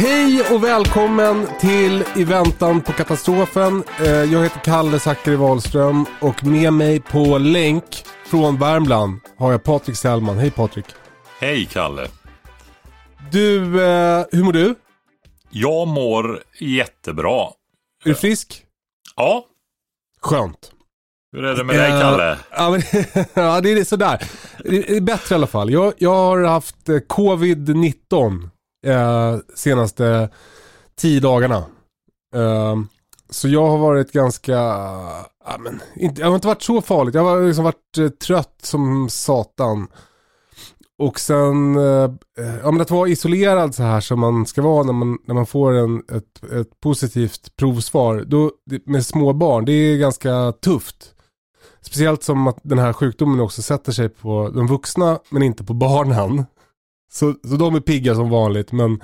Hej och välkommen till I väntan på katastrofen. Eh, Jag heter Kalle Zackari Wahlström och med mig på länk från Värmland har jag Patrik Sellman. Hej Patrik. Hej Kalle. Du, eh, hur mår du? Jag mår jättebra. Är du frisk? Ja, Skönt. hur är det med dig Eh, Kalle? Ja, det är sådär. Det är bättre i alla fall. Jag, jag har haft eh, covid-19 eh, senaste tio dagarna. Eh, så jag har varit ganska, ja, men, inte, jag har inte varit så farligt. Jag har liksom varit eh, trött som satan. Och sen, eh, eh ja men att vara isolerad så här som man ska vara när man, när man får en, ett, ett positivt provsvar då, med små barn, det är ganska tufft. Speciellt som att den här sjukdomen också sätter sig på de vuxna men inte på barnen. Så, så de är pigga som vanligt men,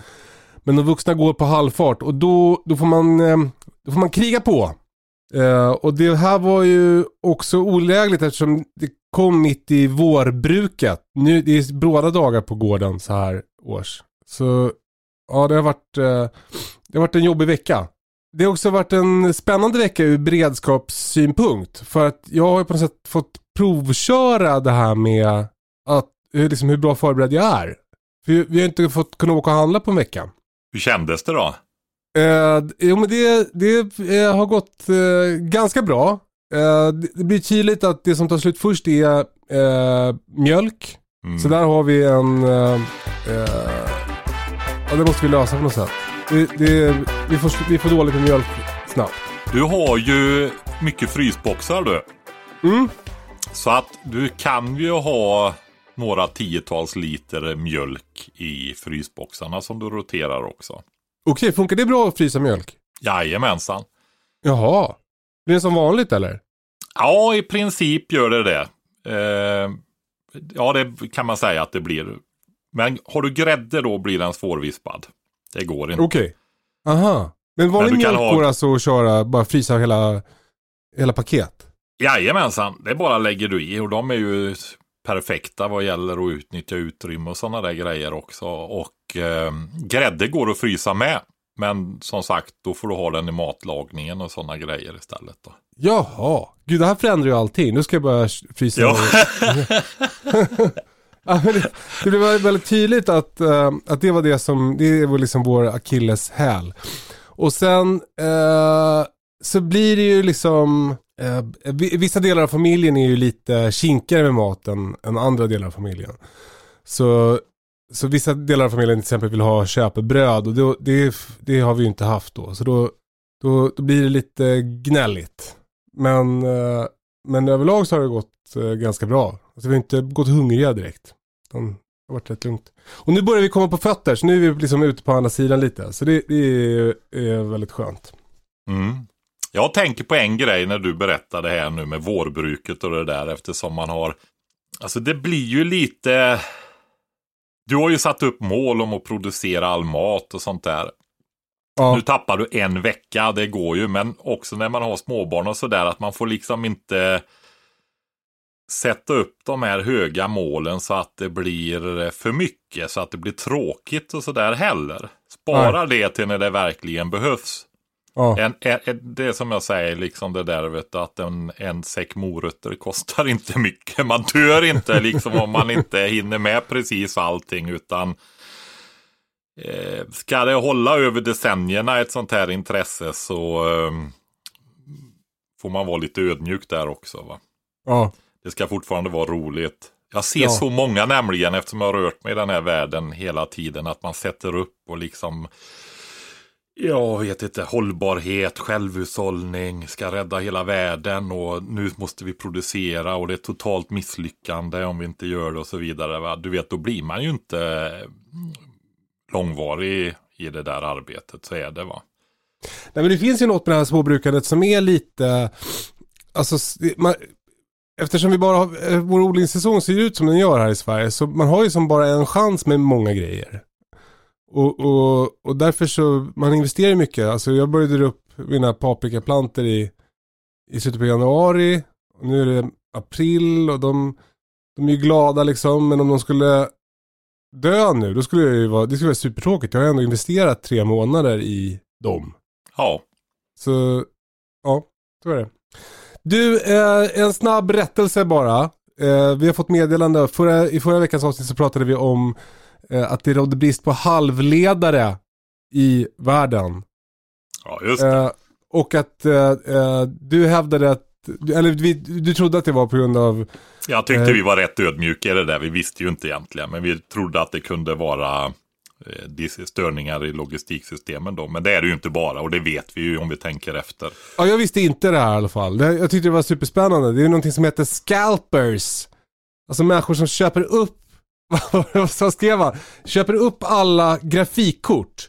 men de vuxna går på halvfart och då, då, får, man, eh, då får man kriga på. Eh, och det här var ju också olägligt eftersom det kom mitt i vårbruket. Nu, det är bråda dagar på gården så här års. Så ja, det har varit, eh, det har varit en jobbig vecka. Det har också varit en spännande vecka ur beredskapssynpunkt. För att jag har ju på något sätt fått provköra det här med att, liksom, hur bra förberedd jag är. För vi- har inte fått kunna åka och handla på en vecka. Hur kändes det då? Eh, jo men det, det eh, har gått eh, ganska bra. Eh, det, det blir tydligt att det som tar slut först är eh, mjölk. Mm. Så där har vi en... Eh, ja det måste vi lösa på något sätt. Det, det, vi, får, vi får dåligt med mjölk snabbt. Du har ju mycket frysboxar du. Mm. Så att du kan ju ha några tiotals liter mjölk i frysboxarna som du roterar också. Okej, funkar det bra att frysa mjölk? Jajamensan. Jaha. Blir det som vanligt eller? Ja, i princip gör det det. Eh, ja, det kan man säga att det blir. Men har du grädde då blir den svårvispad. Det går inte. Okej. Aha. Men vanlig Men mjölk ha- går alltså att köra, bara frysa hela, hela paket? Jajamensan, det bara lägger du i och de är ju perfekta vad gäller att utnyttja utrymme och sådana där grejer också. Och eh, grädde går att frysa med. Men som sagt, då får du ha den i matlagningen och sådana grejer istället. Då. Jaha. Gud, det här förändrar ju allting. Nu ska jag börja frysa. Ja. Det, det blev väldigt tydligt att, eh, att det var det som, det var liksom vår akilleshäl. Och sen eh, så blir det ju liksom, eh, vissa delar av familjen är ju lite kinkigare med maten än andra delar av familjen. Så, så vissa delar av familjen till exempel vill ha köpebröd och det, det, det har vi ju inte haft då. Så då, då, då blir det lite gnälligt. Men, eh, men överlag så har det gått eh, ganska bra. Alltså vi har inte gått hungriga direkt. Utan Det har varit rätt lugnt. Och nu börjar vi komma på fötter så nu är vi liksom ute på andra sidan lite. Så det, det är, är väldigt skönt. Mm. Jag tänker på en grej när du berättade här nu med vårbruket och det där eftersom man har Alltså det blir ju lite Du har ju satt upp mål om att producera all mat och sånt där. Ja, Nu tappar du en vecka, det går ju, men också när man har småbarn och sådär att man får liksom inte sätta upp de här höga målen så att det blir för mycket, så att det blir tråkigt och sådär heller. Spara det till när det verkligen behövs. Ja. En, en, det är som jag säger, liksom det där vet du, att en, en säck morötter kostar inte mycket. Man dör inte liksom om man inte hinner med precis allting utan eh, ska det hålla över decennierna ett sånt här intresse så eh, får man vara lite ödmjuk där också. Va? ja. Det ska fortfarande vara roligt. Jag ser Ja. så många nämligen eftersom jag har rört mig i den här världen hela tiden. Att man sätter upp och liksom jag vet inte, hållbarhet, självhushållning, ska rädda hela världen och nu måste vi producera och det är totalt misslyckande om vi inte gör det och så vidare. Va? Du vet, då blir man ju inte eh, långvarig i det där arbetet, så är det va. Nej men det finns ju något med det här småbrukandet som är lite, alltså man, eftersom vi bara har, eh, vår odlingssäsong ser ut som den gör här i Sverige så man har ju som bara en chans med många grejer. Och, och, och därför så, man investerar mycket. Alltså jag började upp mina paprikaplantor i, i slutet på januari. Och nu är det april och de, de är ju glada liksom. Men om de skulle dö nu, då skulle det ju vara, det skulle vara supertråkigt. Jag har ändå investerat tre månader i dem. Ja, Så, ja, så är det. Du, eh, en snabb rättelse bara. Eh, vi har fått meddelande, förra, i förra veckans avsnitt så pratade vi om att det rådde brist på halvledare i världen. ja just det. Eh, och att eh, eh, du hävdade att, eller vi, du trodde att det var på grund av, Jag tyckte eh, vi var rätt ödmjuka i det där. Vi visste ju inte egentligen, men vi trodde att det kunde vara eh, störningar i logistiksystemen då. Men det är det ju inte bara och det vet vi ju om vi tänker efter. ja jag visste inte det här i alla fall. Det, jag tyckte det var superspännande. Det är någonting som heter scalpers. Alltså människor som köper upp, vad skrev han? Köper upp alla grafikkort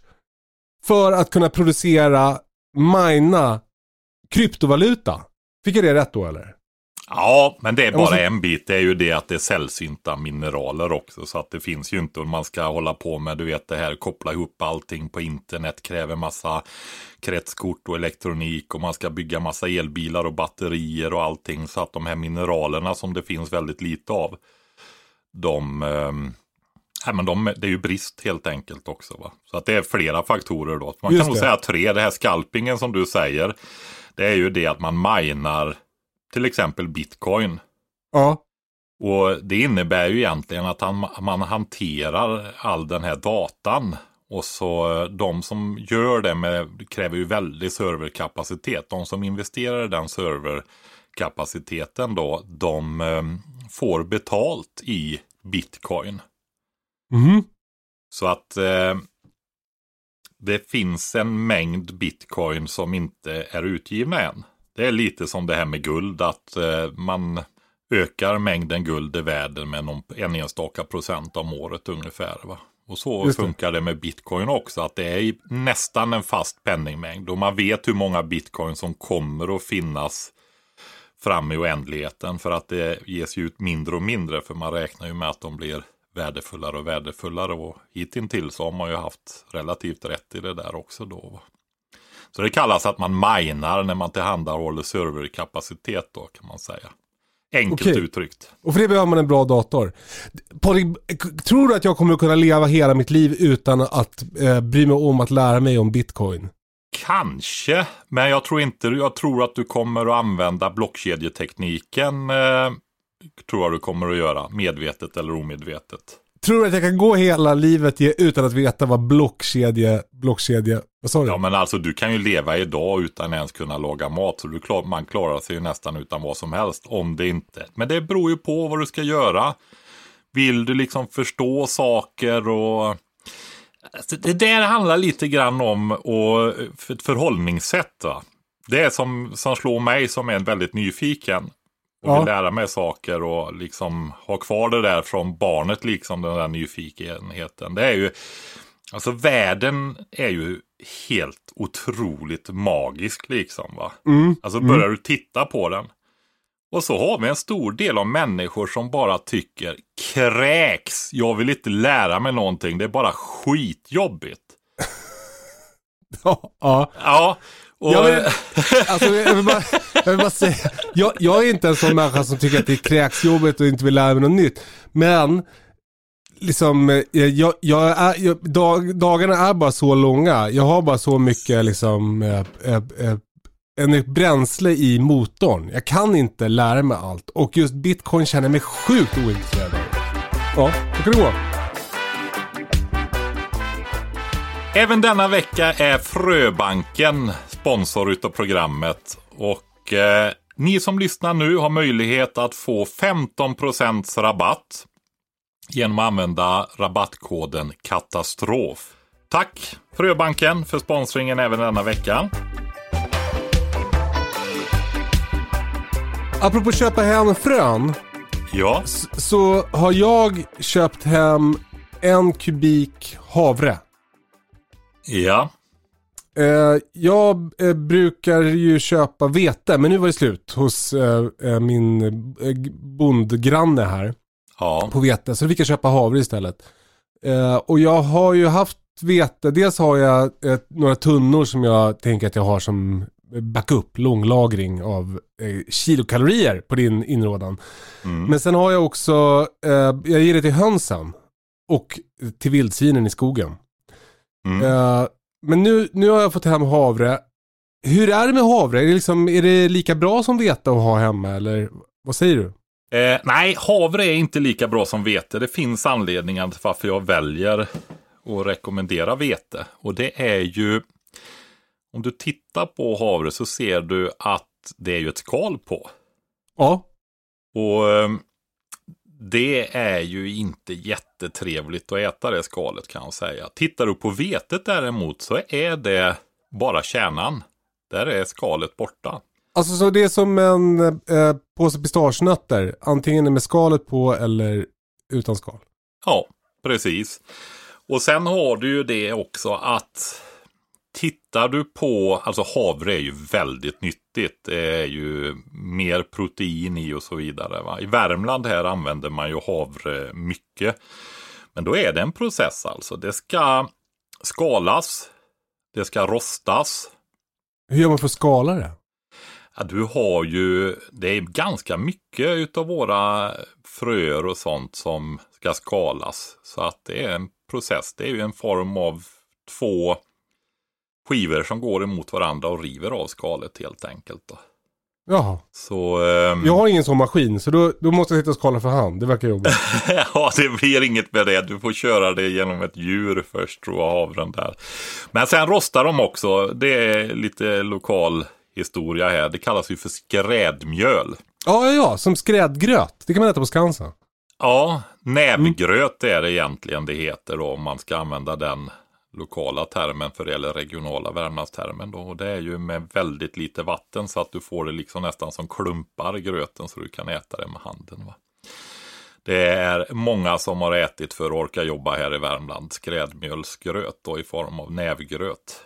för att kunna producera, mina kryptovaluta. Fick jag det rätt då eller? Ja, men det är bara måste- en bit. Det är ju det att det är sällsynta mineraler också. Så att det finns ju inte, om man ska hålla på med, du vet det här, koppla ihop allting på internet, kräver massa kretskort och elektronik och man ska bygga massa elbilar och batterier och allting. Så att de här mineralerna som det finns väldigt lite av, de, ehm, nej, men de det är ju brist helt enkelt också. Va? Så att det är flera faktorer då. Man Just kan nog det. säga tre, det här scalpingen som du säger, det är ju det att man minar till exempel bitcoin. Ja. Och det innebär ju egentligen att han, man hanterar all den här datan. Och så eh, de som gör det med, kräver ju väldig serverkapacitet. De som investerar i den serverkapaciteten då, de eh, får betalt i bitcoin. Mhm. Så att eh, det finns en mängd bitcoin som inte är utgivna än. Det är lite som det här med guld, att eh, man ökar mängden guld i världen med någon, en enstaka procent om året ungefär. Va? Och så det. funkar det med bitcoin också, att det är nästan en fast penningmängd. Och man vet hur många bitcoin som kommer att finnas fram i oändligheten. För att det ges ju ut mindre och mindre, för man räknar ju med att de blir värdefullare och värdefullare. Och hittills så har man ju haft relativt rätt i det där också då. Så det kallas att man minar när man tillhandahåller serverkapacitet då kan man säga. Enkelt Okej. uttryckt. Och för det behöver man en bra dator. Patrik, tror du att jag kommer att kunna leva hela mitt liv utan att eh, bry mig om att lära mig om bitcoin? Kanske, men jag tror inte, jag tror att du kommer att använda blockkedjetekniken. Eh, tror jag du kommer att göra, medvetet eller omedvetet. Tror du att jag kan gå hela livet utan att veta vad blockkedje, blockkedje, vad sa du? Ja men alltså du kan ju leva idag utan ens kunna laga mat. Så du klar, man klarar sig ju nästan utan vad som helst. Om det inte. Men det beror ju på vad du ska göra. Vill du liksom förstå saker och... Alltså, det där handlar lite grann om och, ett förhållningssätt. Va? Det är som, som slår mig som är väldigt nyfiken. Och Ja. vill lära mig saker och liksom ha kvar det där från barnet, liksom den där nyfikenheten. Det är ju, alltså världen är ju helt otroligt magisk liksom va. Mm. Alltså börjar du titta på den. Och så har vi en stor del av människor som bara tycker kräks, jag vill inte lära mig någonting, det är bara skitjobbigt. Ja, ja. Ja, och... Jag vill, alltså, jag, vill bara, jag vill bara säga, jag, jag är inte en sån människa som tycker att det är kräksjobbigt och inte vill lära mig något nytt. Men, liksom, eh, jag, jag är, dag, dagarna är bara så långa. Jag har bara så mycket liksom, eh, eh, en bränsle i motorn. Jag kan inte lära mig allt. Och just bitcoin känner jag mig sjukt ointresserad av. Ja, så kan det gå. Även denna vecka är Fröbanken sponsor utav programmet. Och eh, Ni som lyssnar nu har möjlighet att få 15% rabatt genom att använda rabattkoden katastrof. Tack Fröbanken för sponsringen även denna vecka. Apropå köpa hem frön. Ja, Så har jag köpt hem en kubik havre. ja, Eh, jag eh, brukar ju köpa vete, men nu var det slut hos eh, min bondgranne här ja, på vete. Så då fick jag köpa havre istället. Och jag har ju haft vete, dels har jag några tunnor som jag tänker att jag har som backup, långlagring av eh, kilokalorier på din inrådan. mm, Men sen har jag också, eh, jag ger det till hönsen och till vildsvinen i skogen. mm. Eh, men nu, nu har jag fått hem havre. Hur är det med havre? Är det, liksom, är det lika bra som vete att ha hemma eller vad säger du? Eh, nej, havre är inte lika bra som vete. Det finns anledningar till varför jag väljer att rekommendera vete. Och det är ju, om du tittar på havre så ser du att det är ju ett skal på. Ja. Och eh, det är ju inte jättetrevligt att äta det skalet kan jag säga. Tittar du på vetet däremot så är det bara kärnan. Där är skalet borta. Alltså så det är som en eh, påse pistagenötter. Antingen med skalet på eller utan skal. Ja, precis. Och sen har du ju det också att tittar du på, alltså havre är ju väldigt nyttigt. Det är ju mer protein i och så vidare. Va? I Värmland här använder man ju havre mycket. Men då är det en process alltså. Det ska skalas, det ska rostas. Hur gör man för att skala det? Ja, du har ju, det är ganska mycket utav våra fröer och sånt som ska skalas. Så att det är en process. Det är ju en form av två skivor som går emot varandra och river av skalet helt enkelt. Då. Jaha. Så ehm, Jag har ingen sån maskin så då, då måste jag sitta och skala för hand. Det verkar jobbigt. ja, det blir inget med det. Du får köra det genom ett djur först tror jag, havren där. Men sen rostar de också. Det är lite lokal historia här. Det kallas ju för skrädmjöl. ja, ja, ja. Som skrädgröt. Det kan man äta på Skansen. Ja, nävgröt är det egentligen det heter då, om man ska använda den lokala termen för det eller regionala Värmlandstermen då. Och det är ju med väldigt lite vatten så att du får det liksom nästan som klumpar gröten så du kan äta det med handen. Va? Det är många som har ätit för att orka jobba här i Värmland skrädmjölsgröt då i form av nävgröt.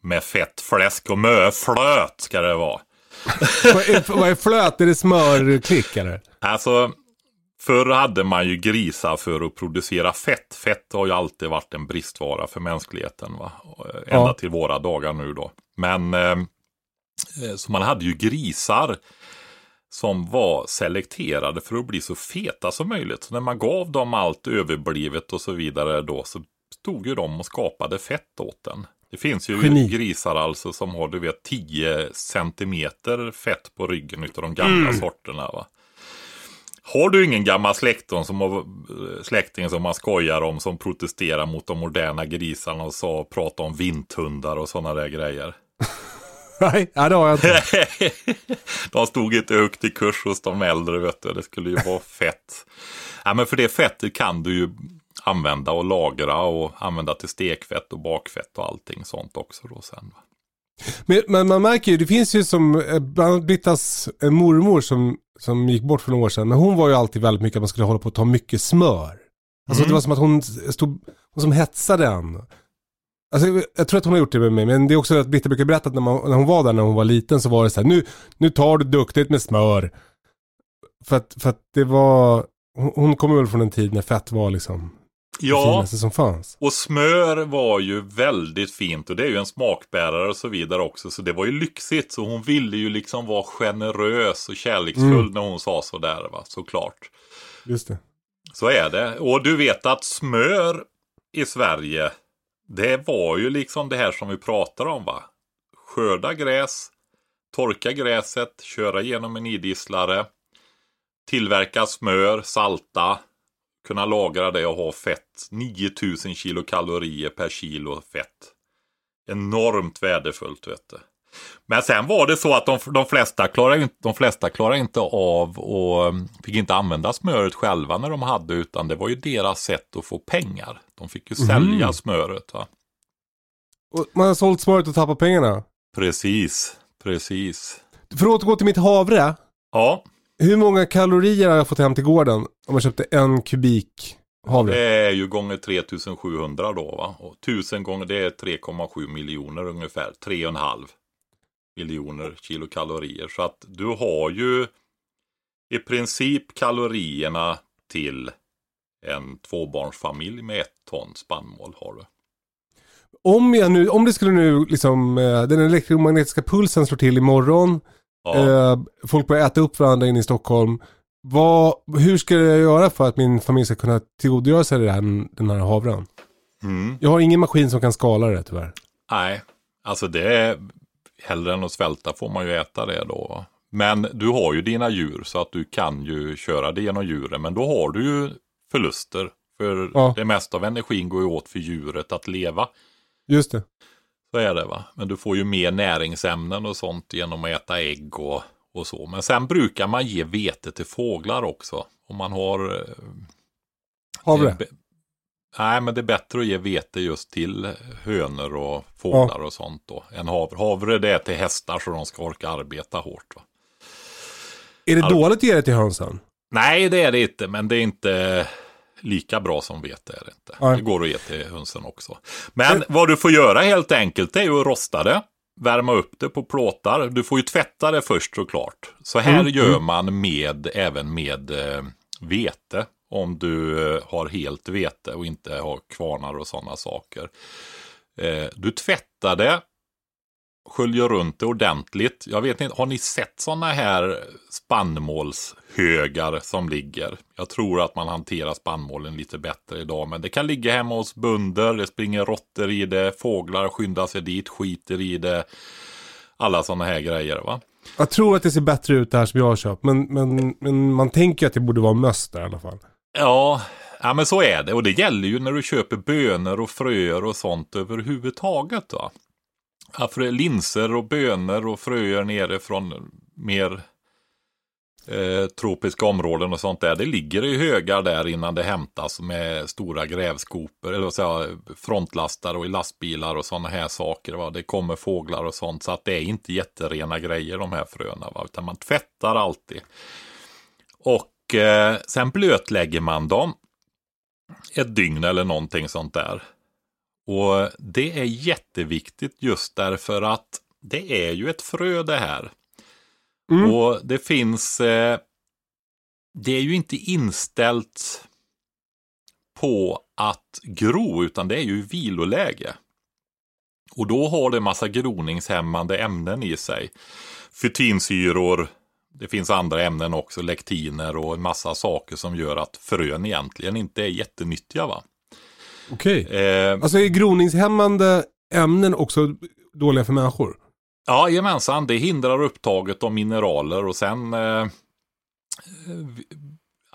Med fett, fläsk och möflöt ska det vara. vad, är, vad är flöt? Är det smörklick eller? Alltså, förr hade man ju grisar för att producera fett. Fett har ju alltid varit en bristvara för mänskligheten. Va? Ända Ja. till våra dagar nu då. Men eh, eh, så man hade ju grisar som var selekterade för att bli så feta som möjligt. Så när man gav dem allt överblivet och så vidare då så stod ju de och skapade fett åt den. Det finns ju Geni. grisar alltså som har du vet 10 centimeter fett på ryggen utav de gamla sorterna. Va? Har du ingen gammal släkting som, har, släkting som man skojar om som protesterar mot de moderna grisarna och sa, pratar om vinthundar och sådana där grejer? Nej, det har jag inte. de stod inte högt i kurs hos de äldre, vet du. Det skulle ju vara fett. Ja, men för det fettet kan du ju använda och lagra och använda till stekfett och bakfett och allting sånt också då sen. Men, men man märker ju, det finns ju som, eh, bland annat Brittas eh, mormor som, som gick bort för några år sedan. Men hon var ju alltid väldigt mycket att man skulle hålla på att ta mycket smör. Alltså Mm. det var som att hon stod, hon som hetsade en. Alltså, jag- tror att hon har gjort det med mig, men det är också att Britta brukar berätta att när, man, när hon var där när hon var liten så var det så här, nu, nu tar du duktigt med smör. För att, för att det var, hon, hon kommer väl från en tid när fett var liksom det Ja, finaste som fanns. och smör var ju väldigt fint och det är ju en smakbärare och så vidare också. Så det var ju lyxigt. Så hon ville ju liksom vara generös och kärleksfull Mm. när hon sa sådär va, såklart. Just det. Så är det. Och du vet att smör i Sverige, det var ju liksom det här som vi pratar om va. Skörda gräs, torka gräset, köra genom en idisslare, tillverka smör, salta, kunna lagra det och ha fett. 9000 kilokalorier per kilo fett. Enormt värdefullt vet du. Men sen var det så att de, de, flesta klarade inte, de flesta klarade inte av och fick inte använda smöret själva när de hade utan det var ju deras sätt att få pengar. De fick ju sälja Mm. smöret. Va? Man har sålt smöret och tappat pengarna. Precis, precis. För att återgå till mitt havre. Ja, Hur många kalorier har jag fått hem till gården om jag köpte en kubik havre? det är ju gånger 3700 då va. Och 1000 gånger det är 3,7 miljoner ungefär. 3,5 miljoner kilokalorier. Så att du har ju i princip kalorierna till en tvåbarnsfamilj med ett ton spannmål har du. Om, jag nu, om det skulle nu liksom, eh, den elektromagnetiska pulsen slår till imorgon, Ja. eh, folk börjar äta upp varandra inne i Stockholm. Vad, hur ska jag göra för att min familj ska kunna tillgodogöra sig här, den här havren? Mm. Jag har ingen maskin som kan skala det tyvärr. Nej, alltså det är hellre än att svälta får man ju äta det då. Men du har ju dina djur så att du kan ju köra det genom djuren. Men då har du ju förluster. För Ja. det mesta av energin går ju åt för djuret att leva. Just det. Så är det va. Men du får ju mer näringsämnen och sånt genom att äta ägg och, och så. Men sen brukar man ge vete till fåglar också. Om man har... eh, eh, be- Nej, men det är bättre att ge vete just till hönor och fåglar och sånt då. Än havre. Havre det är till hästar så de ska orka arbeta hårt. Va? Är det Ja. dåligt att ge det till hönsen? Nej, det är det inte, men det är inte lika bra som vete. Är det, inte. Nej. det går att ge till hönsen också. Men vad du får göra helt enkelt är ju att rosta det. Värma upp det på plåtar. Du får ju tvätta det först såklart. Så här Mm, gör man med, även med eh, vete. Om du eh, har helt vete och inte har kvarnar och sådana saker. Eh, du tvättar det. Sköljer runt det ordentligt. Jag vet inte, har ni sett sådana här spannmålshögar som ligger? Jag tror att man hanterar spannmålen lite bättre idag. Men det kan ligga hemma hos bönder. Det springer råttor i det. Fåglar skyndar sig dit, skiter i det. Alla sådana här grejer va. Jag tror att det ser bättre ut det här som jag har köpt. Men, men, men man tänker att det borde vara möss där i alla fall. Ja, ja, men så är det. Och det gäller ju när du köper bönor och fröer och sånt överhuvudtaget. Va? Ja, för det är linser och bönor och fröer nere från mer eh, tropiska områden och sånt där. Det ligger i högar där innan det hämtas med stora grävskopor, eller vad säga, frontlastare och i lastbilar och sådana här saker. Va? Det kommer fåglar och sånt, så att det är inte jätterena grejer de här fröna, va? utan man tvättar alltid. Och eh, sen blötlägger man dem ett dygn eller någonting sånt där. Och det är jätteviktigt just därför att det är ju ett frö det här. Mm. Och det finns, eh, det är ju inte inställt på att gro utan det är ju viloläge. Och då har det massa groningshämmande ämnen i sig. Fytinsyror, det finns andra ämnen också, lektiner och en massa saker som gör att frön egentligen inte är jättenyttiga. Va? Okej. Eh, Alltså är groningshämmande ämnen också dåliga för människor? Ja, jajamensan. Det hindrar upptaget av mineraler och sen... Eh, eh,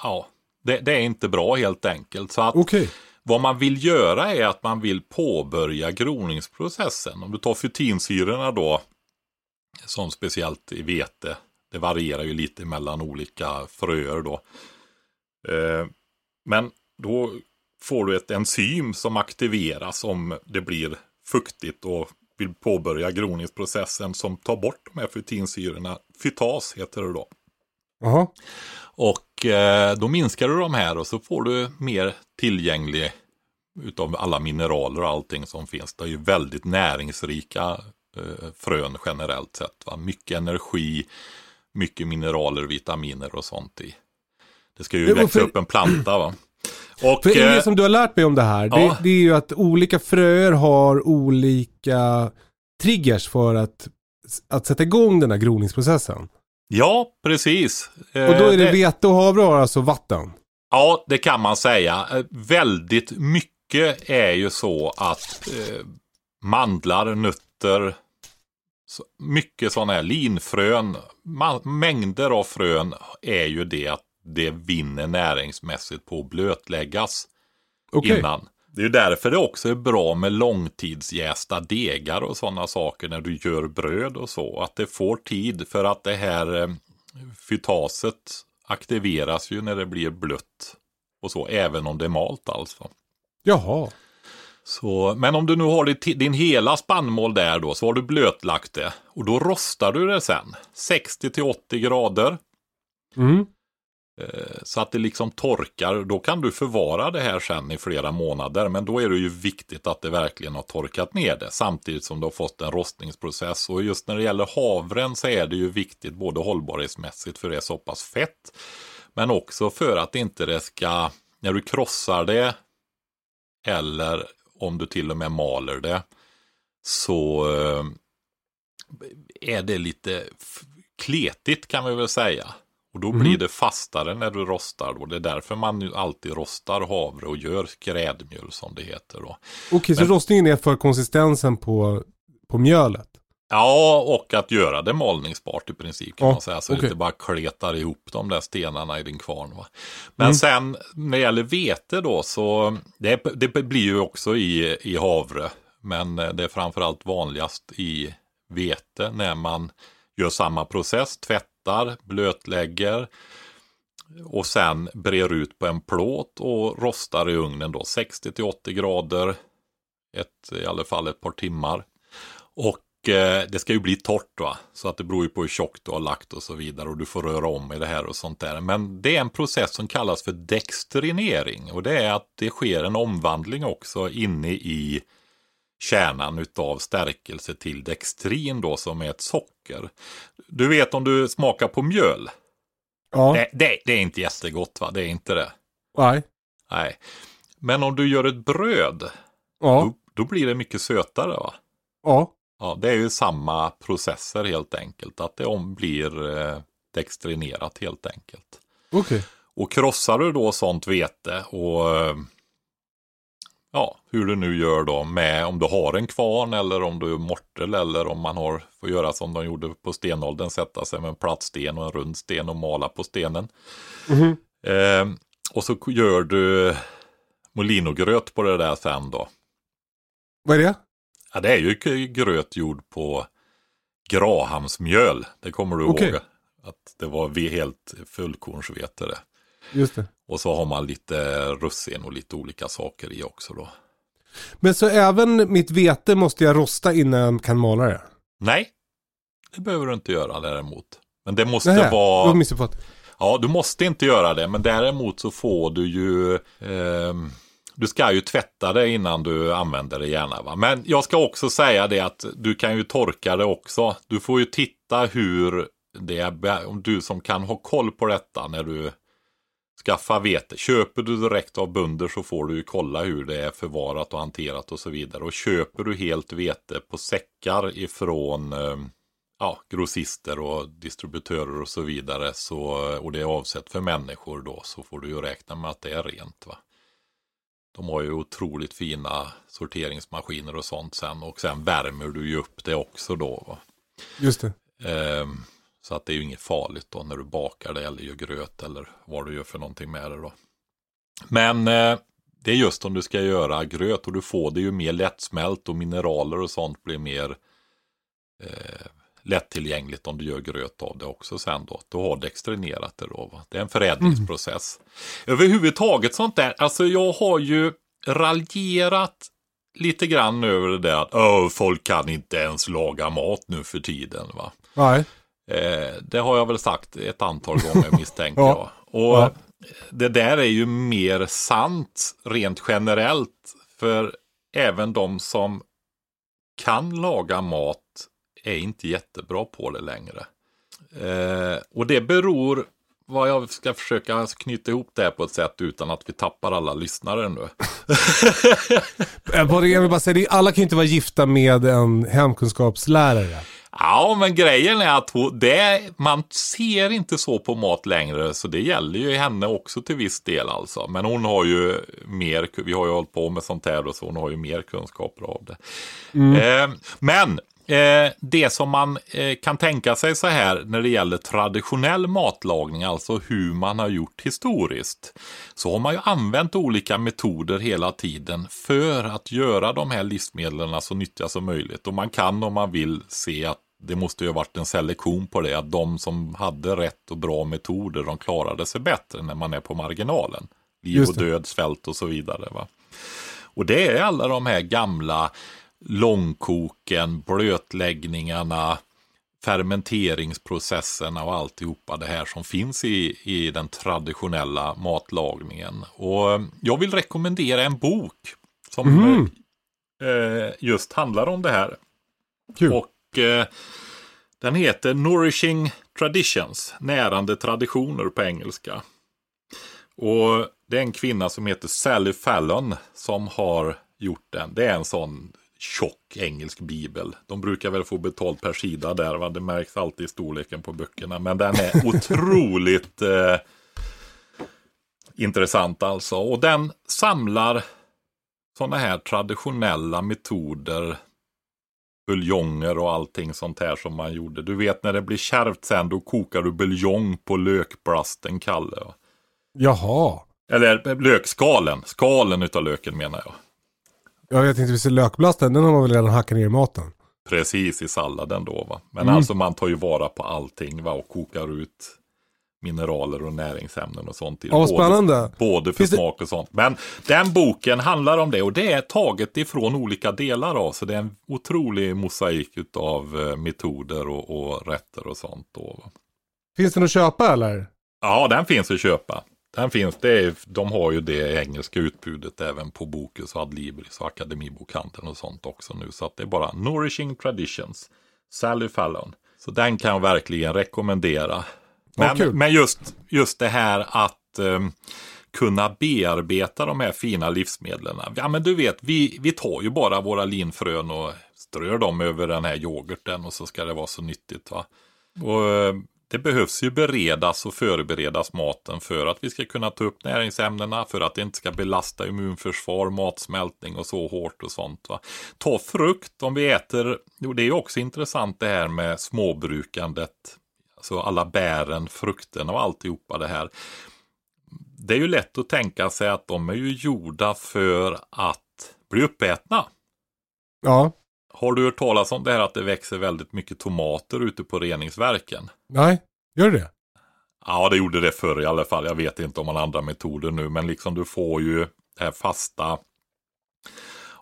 ja, det, det är inte bra helt enkelt. Så att Okej. vad man vill göra är att man vill påbörja groningsprocessen. Om du tar fytinsyrorna då, som speciellt i vete, det varierar ju lite mellan olika fröer då. Eh, men då får du ett enzym som aktiveras om det blir fuktigt och vill påbörja groningsprocessen som tar bort de här fytinsyrorna. Fytas heter det då. Jaha. Och eh, då minskar du de här och så får du mer tillgänglig utav alla mineraler och allting som finns. Det är ju väldigt näringsrika eh, frön generellt sett. Va? Mycket energi, mycket mineraler, vitaminer och sånt i. Det ska ju växa för- upp en planta va. Och, För eh, det som du har lärt mig om det här, det, ja. det är ju att olika fröer har olika triggers för att, att sätta igång den här groningsprocessen. Ja, precis. Eh, Och då är det vete och havre har alltså vatten. Ja, det kan man säga. Eh, Väldigt mycket är ju så att eh, mandlar, nötter, mycket sådana här linfrön, mängder av frön är ju det att det vinner näringsmässigt på att blötläggas Okej. innan. Det är ju därför det också är bra med långtidsjästa degar och sådana saker när du gör bröd och så. Att det får tid för att det här eh, fytaset aktiveras ju när det blir blött. Och så, även om det är malt alltså. Jaha. Så, men om du nu har din, din hela spannmål där då, så har du blötlagt det. Och då rostar du det sen. 60 till 80 grader. Mm. Eh, så att det liksom torkar. Då kan du förvara det här sen i flera månader. Men då är det ju viktigt att det verkligen har torkat ner det. Samtidigt som du har fått en rostningsprocess. Och just när det gäller havren så är det ju viktigt både hållbarhetsmässigt för det är så pass fett. Men också för att inte det ska, när du krossar det eller om du till och med maler det. Så eh, är det lite kletigt kan vi väl säga. Och då blir det fastare när du rostar. Då. Det är därför man ju alltid rostar havre och gör grädmjöl som det heter. Då. Okej, så rostningen är för konsistensen på, på mjölet? Ja, och att göra det malningsbart i princip kan Ja, man säga. Så okej. det inte bara kletar ihop de där stenarna i din kvarn. Va? Men sen när det gäller vete då så det, det blir ju också i, i havre. Men eh, det är framförallt vanligast i vete när man gör samma process, tvättar, blötlägger och sen brer ut på en plåt och rostar i ugnen då 60 till 80 grader ett, i alla fall ett par timmar. Och eh, det ska ju bli torrt va, så att det beror ju på hur tjockt du har lagt och så vidare och du får röra om i det här och sånt där. Men det är en process som kallas för dextrinering och det är att det sker en omvandling också inne i kärnan utav stärkelse till dextrin då som är ett socker. Du vet om du smakar på mjöl, Ja. det, det, det är inte jättegott va, det är inte det. Nej. Nej. Men om du gör ett bröd, Ja. då, då blir det mycket sötare va. Ja. Ja, det är ju samma processer helt enkelt. Att det om blir eh, dextrinerat helt enkelt. Okej. Och krossar du då sånt vete och eh, ja, hur du nu gör då med om du har en kvarn eller om du är mortel eller om man har, får göra som de gjorde på stenåldern, sätta sig med en platt sten och en rund sten och mala på stenen. Mhm. Eh, och så gör du molinogröt på det där sen då. Vad är det? Ja, det är ju gröt gjord på Grahamsmjöl. Det kommer du Okej. ihåg. Att det var helt fullkornsvete det. Just det. Och så har man lite russin och lite olika saker i också då. Men så även mitt vete måste jag rosta innan jag kan mala det? Nej, det behöver du inte göra däremot. Men det måste Nähä, vara... jag missuppfattat. Ja, du måste inte göra det, men däremot så får du ju... ehm, du ska ju tvätta det innan du använder det gärna. Va? Men jag ska också säga det att du kan ju torka det också. Du får ju titta hur det är, om du som kan ha koll på detta när du skaffar vete. Köper du direkt av bönder så får du ju kolla hur det är förvarat och hanterat och så vidare. Och köper du helt vete på säckar ifrån ehm, ja, grossister och distributörer och så vidare så, och det är avsett för människor då så får du ju räkna med att det är rent. va. De har ju otroligt fina sorteringsmaskiner och sånt sen och sen värmer du ju upp det också då. Va? Just det. Ehm, så att det är ju inget farligt då när du bakar det eller gör gröt eller vad du gör för någonting med det då. Men eh, det är just om du ska göra gröt och du får det ju mer lättsmält och mineraler och sånt blir mer eh, lättillgängligt om du gör gröt av det också sen då. Du har dextrinerat det då. Va? Det är en förädlingsprocess. Överhuvudtaget sånt där, alltså jag har ju raljerat lite grann över det där att "Åh, folk kan inte ens laga mat nu för tiden. va. Nej. Eh, det har jag väl sagt ett antal gånger misstänker Ja. jag. Och Ja. det där är ju mer sant rent generellt. För även de som kan laga mat är inte jättebra på det längre. Eh, och det beror, vad jag ska försöka knyta ihop det här på ett sätt utan att vi tappar alla lyssnare nu. Jag vill bara säga, alla kan ju inte vara gifta med en hemkunskapslärare. Ja, men grejen är att det, man ser inte så på mat längre, så det gäller ju henne också till viss del alltså. Men hon har ju mer, vi har ju hållit på med sånt här och så, hon har ju mer kunskaper av det. Eh, men eh, det som man eh, kan tänka sig så här när det gäller traditionell matlagning, alltså hur man har gjort historiskt, så har man ju använt olika metoder hela tiden för att göra de här livsmedlen så nyttiga som möjligt. Och man kan om man vill se att det måste ju ha varit en selektion på det, att de som hade rätt och bra metoder, de klarade sig bättre när man är på marginalen. Liv och död, svält och så vidare. Va? Och det är alla de här gamla långkoken, blötläggningarna, fermenteringsprocesserna och alltihopa det här som finns i, i den traditionella matlagningen. Och jag vill rekommendera en bok som mm. eh, just handlar om det här. Kul. Och eh, den heter Nourishing Traditions, närande traditioner på engelska. Och det är en kvinna som heter Sally Fallon som har gjort den. Det är en sån tjock engelsk bibel. De brukar väl få betalt per sida där, va? det märks alltid i storleken på böckerna. Men den är otroligt eh, intressant alltså. Och den samlar sådana här traditionella metoder, buljonger och allting sånt här som man gjorde. Du vet när det blir kärvt sen, då kokar du buljong på lökblasten, Kalle. Jaha. Eller lökskalen, skalen utav löken menar jag. Ja, jag tänkte ser lökblasten, den har man väl redan hackat ner i maten. Precis, i salladen då va. Men mm. alltså man tar ju vara på allting va och kokar ut mineraler och näringsämnen och sånt. Ja, spännande. Både för Finns smak och sånt. Men den boken handlar om det och det är taget ifrån olika delar av. Så det är en otrolig mosaik av eh, metoder och, och rätter och sånt. Då. Finns den att köpa eller? Ja, den finns att köpa. Den finns, det är, de har ju det engelska utbudet även på Bokus och Adlibris och Akademibokhandeln och sånt också nu. Så att det är bara Nourishing Traditions, Sally Fallon. Så den kan jag verkligen rekommendera. Men, ja, men just, just det här att um, kunna bearbeta de här fina livsmedlen. Ja men du vet, vi, vi tar ju bara våra linfrön och strör dem över den här yoghurten och så ska det vara så nyttigt. va. Och ehm, det behövs ju beredas och förberedas maten för att vi ska kunna ta upp näringsämnena, för att det inte ska belasta immunförsvar, matsmältning och så hårt och sånt. Va? Ta frukt om vi äter, jo, det är också intressant det här med småbrukandet, alltså alla bären, frukterna och alltihopa det här. Det är ju lätt att tänka sig att de är ju gjorda för att bli uppätna. Ja. Har du hört talas om det här att det växer väldigt mycket tomater ute på reningsverken? Nej, gör det Ja, det gjorde det förr i alla fall. Jag vet inte om man har andra metoder nu, men liksom du får ju det här fasta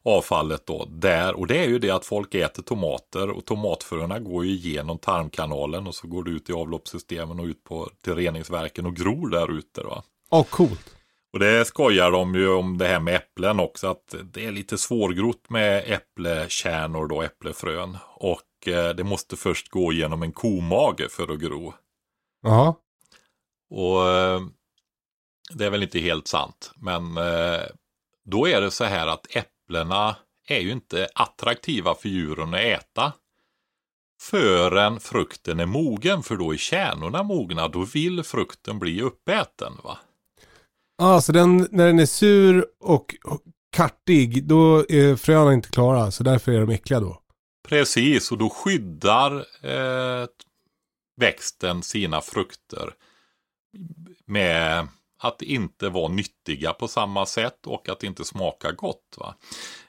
avfallet då där. Och det är ju det att folk äter tomater och tomatfröna går ju igenom tarmkanalen och så går det ut i avloppssystemen och ut på till reningsverken och gror där ute. Ja, oh, coolt. Och det skojar de ju om det här med äpplen också, att det är lite svårgrott med äpplekärnor då, äpplefrön. Och eh, det måste först gå genom en komage för att gro. Ja. Och eh, det är väl inte helt sant, men eh, då är det så här att äpplena är ju inte attraktiva för djuren att äta förrän frukten är mogen, för då är kärnorna mogna, då vill frukten bli uppäten. va? Ah, så den, när den är sur och kartig, då är fröna inte klara. Så därför är de äckliga då. Precis, och då skyddar eh, växten sina frukter med att inte vara nyttiga på samma sätt och att inte smaka gott. Va?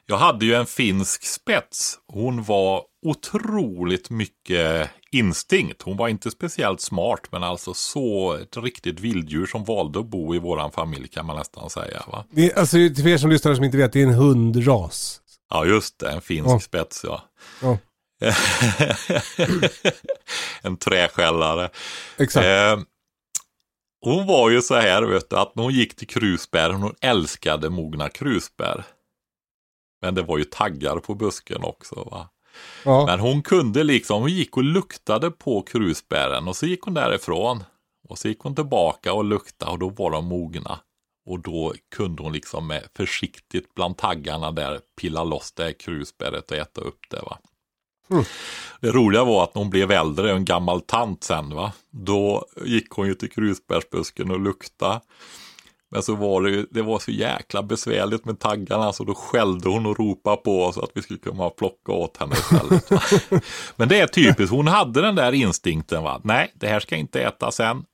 Jag hade ju en finsk spets. Hon var otroligt mycket instinkt. Hon var inte speciellt smart men alltså så ett riktigt vilddjur som valde att bo i våran familj kan man nästan säga. Va? Det alltså till er som lyssnar som inte vet, det är en hundras. Ja just det, en finsk oh. spets ja. Oh. en träskällare. Exakt. Eh, hon var ju så här vet du, att när hon gick till krusbär, hon älskade mogna krusbär. Men det var ju taggar på busken också. Va? Ja. Men hon kunde liksom, hon gick och luktade på krusbären och så gick hon därifrån. Och så gick hon tillbaka och luktade och då var de mogna. Och då kunde hon liksom med försiktigt bland taggarna där pilla loss det krusbäret och äta upp det. va. Mm. Det roliga var att när hon blev äldre, en gammal tant sen, va? då gick hon ju till krusbärsbusken och luktade. Men så var det, det var så jäkla besvärligt med taggarna så då skällde hon och ropade på oss att vi skulle komma och plocka åt henne istället. Men det är typiskt, hon hade den där instinkten. Va? Nej, det här ska inte ätas än.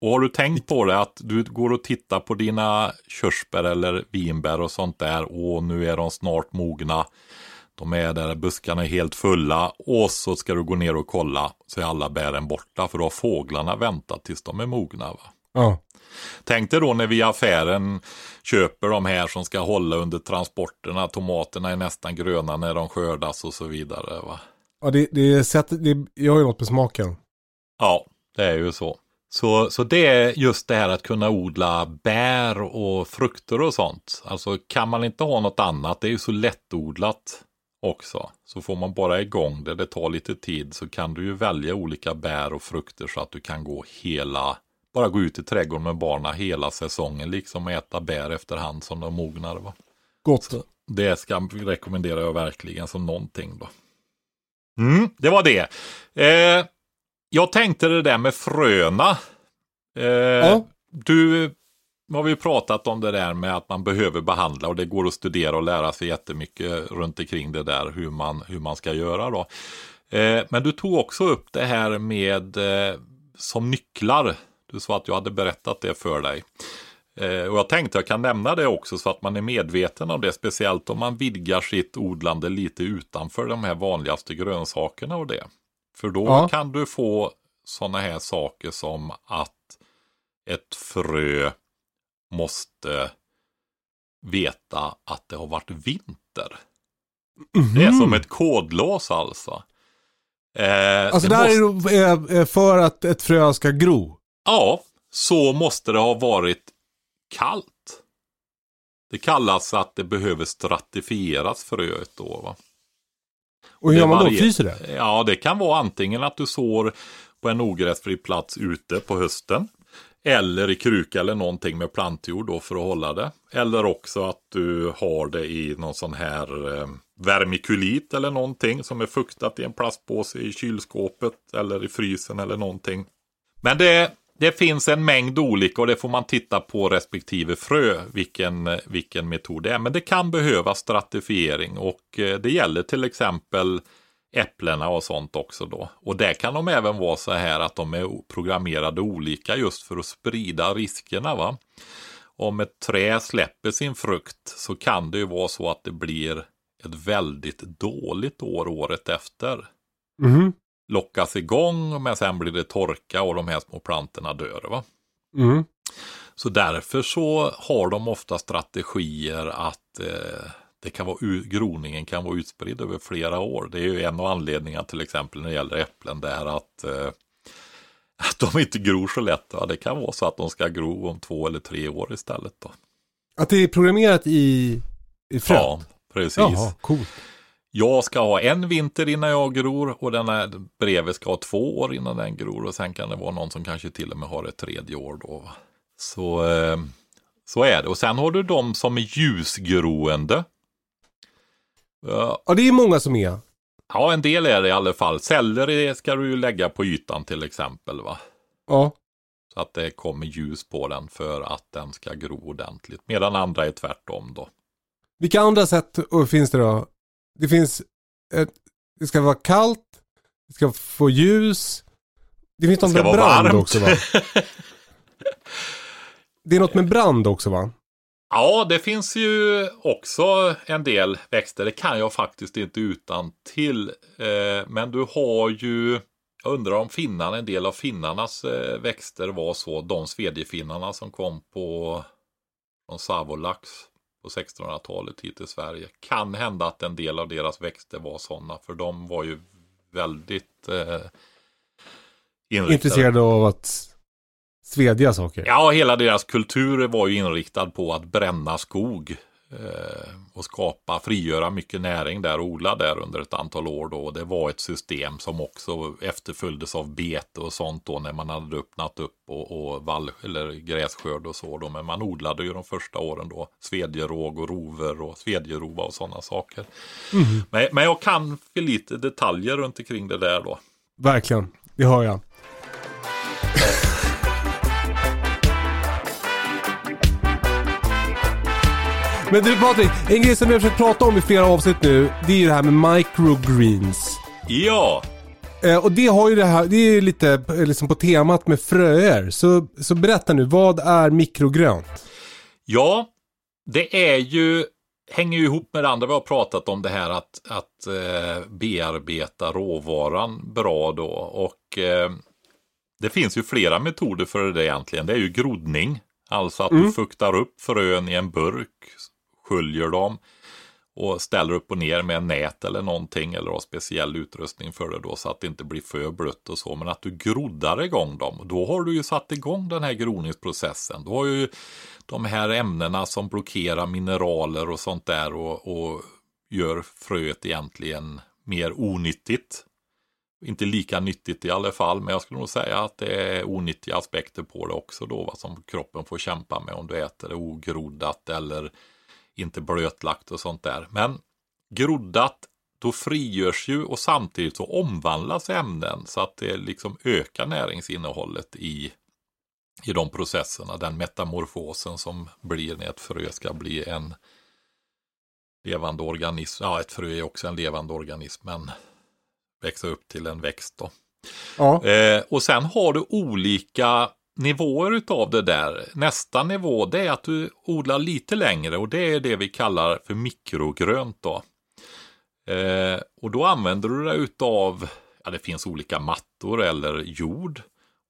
Och har du tänkt på det att du går och tittar på dina körsbär eller vinbär och sånt där och nu är de snart mogna. De är där, buskarna är helt fulla och så ska du gå ner och kolla så är alla bären borta för då har fåglarna väntat tills de är mogna. Va? Ja. Tänk dig då när vi i affären köper de här som ska hålla under transporterna. Tomaterna är nästan gröna när de skördas och så vidare. Va? Ja, det, det, är sätt, det gör ju något med smaken. Ja, det är ju så. Så, så det är just det här att kunna odla bär och frukter och sånt. Alltså kan man inte ha något annat, det är ju så lättodlat också. Så får man bara igång det, det tar lite tid, så kan du ju välja olika bär och frukter så att du kan gå hela, bara gå ut i trädgården med barnen hela säsongen, liksom äta bär efterhand som de mognar. Va? Gott. Så det ska rekommendera jag verkligen som någonting då. Mm, det var det. Eh, jag tänkte det där med fröna. Eh, Ja. Du, har vi pratat om det där med att man behöver behandla och det går att studera och lära sig jättemycket runt omkring det där hur man, hur man ska göra då. Eh, men du tog också upp det här med eh, som nycklar. Du sa att jag hade berättat det för dig. Eh, och jag tänkte jag kan nämna det också så att man är medveten om det. Speciellt om man vidgar sitt odlande lite utanför de här vanligaste grönsakerna och det. För då Ja. kan du få sådana här saker som att ett frö måste veta att det har varit vinter. Det är som ett kodlås alltså. Eh, Mm. Alltså det det måste- här är eh, för att ett frö ska gro. Ja, så måste det ha varit kallt. Det kallas att det behöver stratifieras fröet då. Va? Och hur gör man då? Fryser det? Ja, det kan vara antingen att du sår på en ogräsfri plats ute på hösten. Eller i kruka eller någonting med plantjord då för att hålla det. Eller också att du har det i någon sån här eh, vermikulit eller någonting som är fuktat i en plastpåse i kylskåpet eller i frysen eller någonting. Men det, det finns en mängd olika och det får man titta på respektive frö vilken, vilken metod det är. Men det kan behövas stratifiering och eh, det gäller till exempel äpplena och sånt också då. Och där kan de även vara så här att de är programmerade olika just för att sprida riskerna. va. Om ett trä släpper sin frukt så kan det ju vara så att det blir ett väldigt dåligt år året efter Mm lockas igång men sen blir det torka och de här små plantorna dör. Va? Mm. Så därför så har de ofta strategier att eh, det kan vara, groningen kan vara utspridd över flera år. Det är ju en av anledningarna till exempel när det gäller äpplen det är att, eh, att de inte gror så lätt. Va? Det kan vara så att de ska gro om två eller tre år istället. Då. Att det är programmerat i, i fröet? Ja, precis. Jaha, coolt. Jag ska ha en vinter innan jag gror och den här bredvid ska ha två år innan den gror och sen kan det vara någon som kanske till och med har ett tredje år då. Så, eh, så är det. Och sen har du de som är ljusgroende. Ja, det är många som är. Ja, en del är det i alla fall. Celler ska du ju lägga på ytan till exempel. va. Ja. Så att det kommer ljus på den för att den ska gro ordentligt. Medan andra är tvärtom då. Vilka andra sätt finns det då? Det finns, ett, det ska vara kallt, det ska få ljus. Det finns Det något med brand varmt. också va? Det är något med brand också va? Ja, det finns ju också en del växter. Det kan jag faktiskt inte utan till. Eh, men du har ju, jag undrar om finnarna, en del av finnarnas eh, växter var så. De svedjefinnarna som kom på från Savolax på 1600-talet hit till Sverige. Kan hända att en del av deras växter var sådana. För de var ju väldigt eh, inriktade Intresserade av att svedja saker. Ja, hela deras kultur var ju inriktad på att bränna skog och skapa, frigöra mycket näring där och odla där under ett antal år då. Och det var ett system som också efterföljdes av bete och sånt då när man hade öppnat upp och, och vall eller grässkörd och så då. Men man odlade ju de första åren då svedjeråg och rover och svedjerova och sådana saker. Men, men jag kan för lite detaljer runt omkring det där då. Verkligen, det hör jag. Men du Patrik, en grej som vi har försökt prata om i flera avsnitt nu, det är ju det här med microgreens. Ja, Eh, och det har ju det här, det är ju lite eh, liksom på temat med fröer. Så, så berätta nu, vad är mikrogrönt? ja, det är ju hänger ju ihop med det andra vi har pratat om det här att, att eh, bearbeta råvaran bra då. Och eh, det finns ju flera metoder för det egentligen. Det är ju groddning. Alltså att du fuktar upp frön i en burk, sköljer dem och ställer upp och ner med nät eller någonting eller har speciell utrustning för det då så att det inte blir för blött och så. Men att du groddar igång dem. Då har du ju satt igång den här groningsprocessen. Då har ju de här ämnena som blockerar mineraler och sånt där och, och gör fröet egentligen mer onyttigt. Inte lika nyttigt i alla fall, men jag skulle nog säga att det är onyttiga aspekter på det också då, vad som kroppen får kämpa med om du äter det ogroddat eller inte blötlagt och sånt där. Men groddat, då frigörs ju och samtidigt så omvandlas ämnen så att det liksom ökar näringsinnehållet i, i de processerna. Den metamorfosen som blir när ett frö ska bli en levande organism. Ja, ett frö är också en levande organism, men växa upp till en växt då. Ja. Eh, och sen har du olika nivåer utav det där. Nästa nivå det är att du odlar lite längre och det är det vi kallar för mikrogrönt då. Eh, och då använder du det utav, ja det finns olika mattor eller jord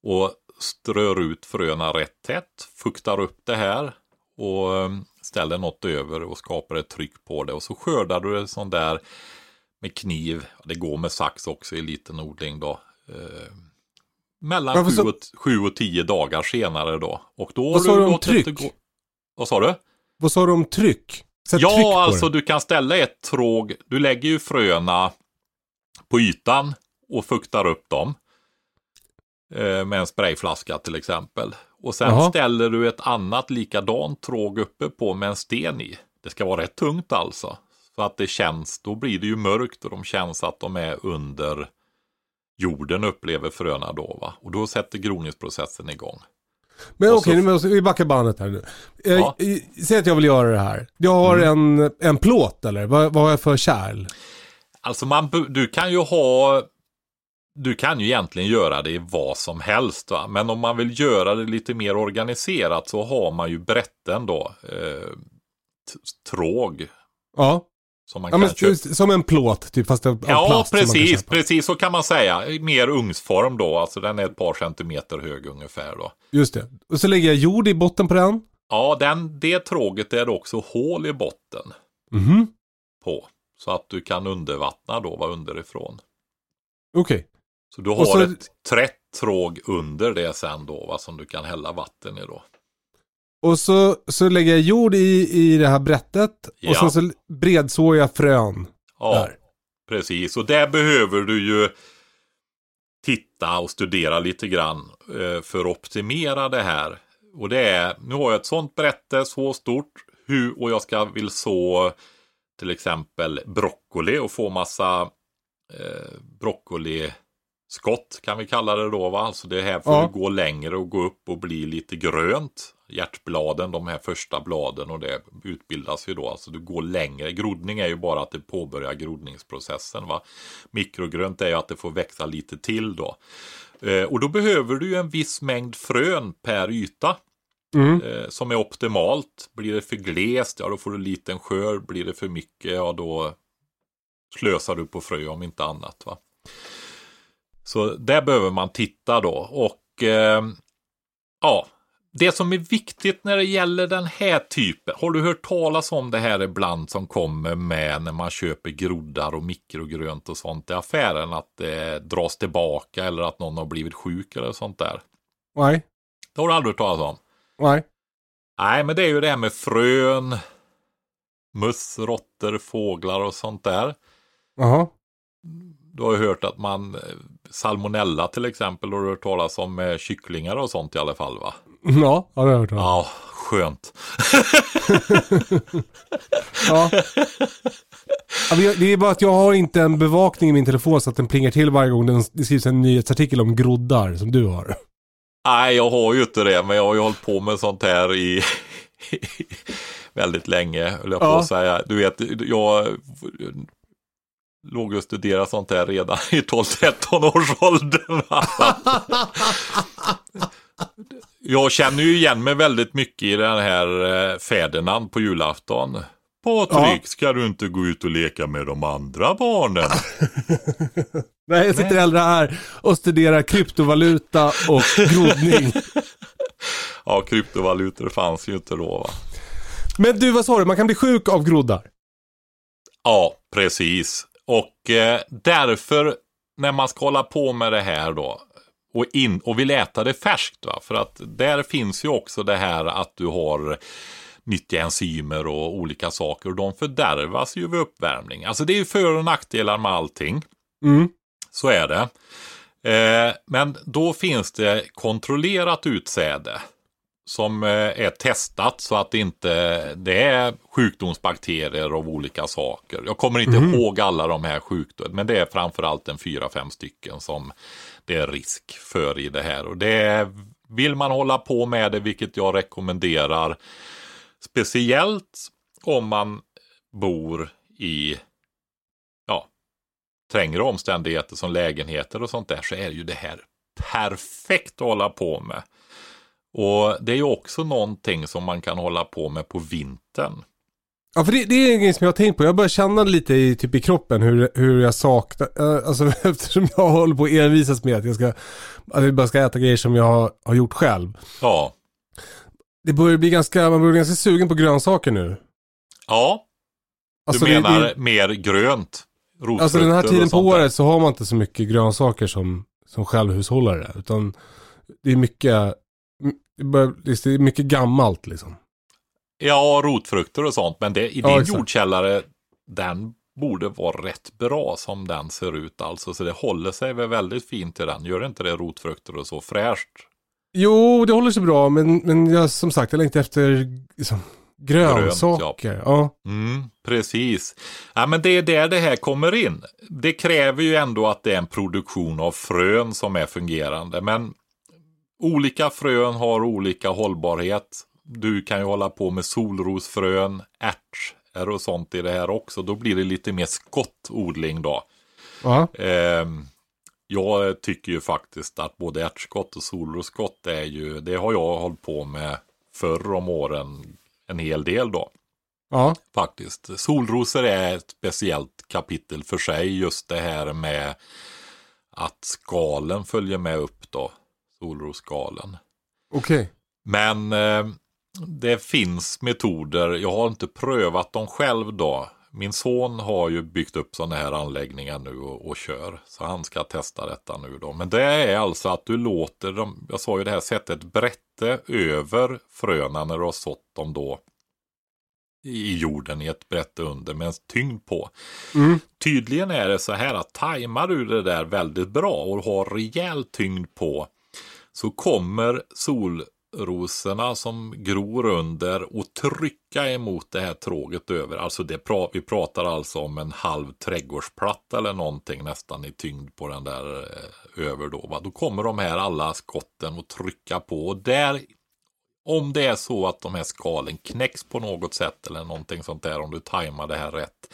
och strör ut fröna rätt tätt, fuktar upp det här och ehm, ställer något över och skapar ett tryck på det och så skördar du det sån där med kniv, det går med sax också i liten odling då. Eh, mellan Varför sju så- och, sju och tio dagar senare då. Och då Vad sa du om gått tryck? efter- Vad sa du? Vad sa du om tryck? Sätt tryck Ja, alltså det. du kan ställa ett tråg. Du lägger ju fröna på ytan och fuktar upp dem. Eh, med en sprayflaska till exempel. Och sen Jaha. ställer du ett annat likadant tråg uppe på med en sten i. Det ska vara rätt tungt alltså. Så att det känns, då blir det ju mörkt och de känns att de är under jorden upplever fröna då va. Och då sätter groningsprocessen igång. Men och okej, så- vi backa bandet här nu. Eh, Ja. eh, Säg att jag vill göra det här. Jag har Mm. en, en plåt eller? Vad, vad har jag för kärl? Alltså man, du kan ju ha du kan ju egentligen göra det i vad som helst. Va? Men om man vill göra det lite mer organiserat så har man ju brätten då. Eh, tråg. Ja, Som ja men, som en plåt typ fast av Ja, plast. kan precis. Precis så kan man säga. Mer ugnsform då. Alltså den är ett par centimeter hög ungefär då. Just det. Och så lägger jag jord i botten på den. Ja, den, det tråget är det också hål i botten Mhm. på. Så att du kan undervattna då, va, underifrån. Okej. Så du har så- ett trätt tråg under det sen då, va, som du kan hälla vatten i då. Och så, så lägger jag jord i, i det här brättet. Ja. Och sen så bredsår jag frön. Ja, Där. precis. Och där behöver du ju titta och studera lite grann eh, för att optimera det här. Och det är, nu har jag ett sånt brätte så stort hur, och jag ska vill så till exempel broccoli och få massa eh, broccoliskott kan vi kalla det då va. Alltså det här får Ja. gå längre och gå upp och bli lite grönt. Hjärtbladen, de här första bladen och det utbildas ju då. Alltså du går längre. Groddning är ju bara att det påbörjar grodningsprocessen va. Mikrogrönt är ju att det får växa lite till då. Eh, och då behöver du ju en viss mängd frön per yta Mm. eh, som är optimalt. Blir det för glest, ja då får du liten skörd. Blir det för mycket, ja då slösar du på frö om inte annat. va. Så där behöver man titta då. Och eh, ja, det som är viktigt när det gäller den här typen. Har du hört talas om det här ibland som kommer med när man köper groddar och mikrogrönt och sånt i affären? Att det dras tillbaka eller att någon har blivit sjuk eller sånt där. Nej. Det har du aldrig hört talas om? Nej. Nej, men det är ju det här med frön, möss, råttor, fåglar och sånt där. Jaha. Du har ju hört att man, eh, salmonella till exempel, har du hört talas om med kycklingar och sånt i alla fall va? Ja, ja, det har jag hört om. Ja, skönt. Ja. Det är bara att jag har inte en bevakning i min telefon så att den plingar till varje gång det skrivs en nyhetsartikel om groddar som du har. Nej, jag har ju inte det, men jag har ju hållit på med sånt här i väldigt länge, höll jag på Ja. att säga. Du vet, jag låg och studerade sånt där redan i 12-13 års åldern. Jag känner ju igen mig väldigt mycket i den här eh, Ferdinand på julafton. Patrik, ska du inte gå ut och leka med de andra barnen? Nej, jag sitter hellre här och studerar kryptovaluta och grodning. Ja, kryptovalutor fanns ju inte då va? Men du, vad sa du? Man kan bli sjuk av groddar? Ja, precis. Och eh, därför när man ska hålla på med det här då och, in, och vill äta det färskt. Va? För att där finns ju också det här att du har nyttiga enzymer och olika saker och de fördärvas ju vid uppvärmning. Alltså det är ju för och nackdelar med allting. Mm. Så är det. Eh, men då finns det kontrollerat utsäde som eh, är testat så att det inte det är sjukdomsbakterier av olika saker. Jag kommer inte ihåg alla de här sjukdomarna, men det är framförallt en fyra, fem stycken som det är risk för i det här. Och det är, vill man hålla på med det, vilket jag rekommenderar, speciellt om man bor i ja, trängre omständigheter som lägenheter och sånt där så är ju det här perfekt att hålla på med. Och det är ju också någonting som man kan hålla på med på vintern. Ja, för det, det är en grej som jag har tänkt på. Jag börjar känna lite i, typ i kroppen hur, hur jag saknar, eh, alltså eftersom jag håller på att envisas med att jag ska, att jag bara ska äta grejer som jag har, har gjort själv. Ja, Det börjar bli ganska, man börjar bli ganska sugen på grönsaker nu. ja du Alltså, det- menar det, mer grönt? alltså den här tiden på året så har man inte så mycket grönsaker som, som självhushållare. Utan det är mycket, det, börjar, det är mycket gammalt liksom. Ja, rotfrukter och sånt. Men det, i Ja, din exakt. jordkällare, den borde vara rätt bra som den ser ut alltså. Så det håller sig väl väldigt fint i den. Gör inte det rotfrukter och så fräscht? Jo, det håller sig bra, men, men jag, som sagt, jag längtar efter liksom, grönsaker. ja. Mm, precis. Ja, men det är där det här kommer in. Det kräver ju ändå att det är en produktion av frön som är fungerande. Men olika frön har olika hållbarhet. Du kan ju hålla på med solrosfrön, ärtor och sånt i det här också. Då blir det lite mer skottodling då. Ja. Ehm, jag tycker ju faktiskt att både ärtskott och solrosskott är ju, det har jag hållit på med förr om åren en hel del då ja. faktiskt. Solrosor är ett speciellt kapitel för sig. Just det här med att skalen följer med upp då. Solrosskalen. Okej. Men eh, det finns metoder. Jag har inte prövat dem själv då. Min son har ju byggt upp sådana här anläggningar nu och, och kör. Så han ska testa detta nu då. Men det är alltså att du låter dem, jag sa ju det här, sätta ett brätte över fröna när du har sått dem då i jorden i ett brätte under med en tyngd på. Mm. Tydligen är det så här att tajmar du det där väldigt bra och har rejäl tyngd på så kommer solrosorna som gror under och trycka emot det här tråget över. Alltså det pra vi pratar alltså om en halv trädgårdsplatta eller någonting nästan i tyngd på den där eh, över då. Va? Då kommer de här alla skotten att trycka på och där om det är så att de här skalen knäcks på något sätt eller någonting sånt där om du tajmar det här rätt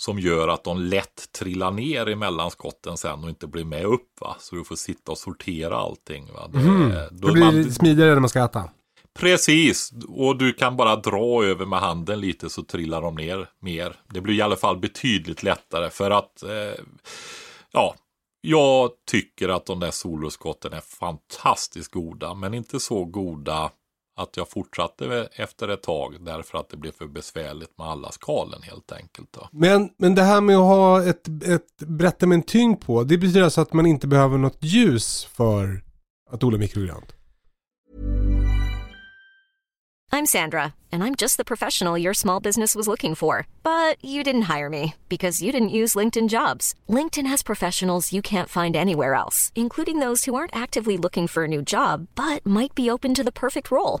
som gör att de lätt trillar ner emellan skotten sen och inte blir med upp va. Så du får sitta och sortera allting va. Det, Mhm. då Det blir man- smidigare när man ska äta. Precis, och du kan bara dra över med handen lite så trillar de ner mer. Det blir i alla fall betydligt lättare för att eh, ja, jag tycker att de där solroskotten är fantastiskt goda, men inte så goda att jag fortsatte efter ett tag därför att det blev för besvärligt med alla skalen helt enkelt. Då. Men, men det här med att ha ett, ett brätte med en tyngd på, det betyder alltså att man inte behöver något ljus för att odla mikrogrönt? I'm Sandra, and I'm just the professional your small business was looking for. But you didn't hire me because you didn't use LinkedIn jobs. LinkedIn has professionals you can't find anywhere else, including those who aren't actively looking for a new job but might be open to the perfect role,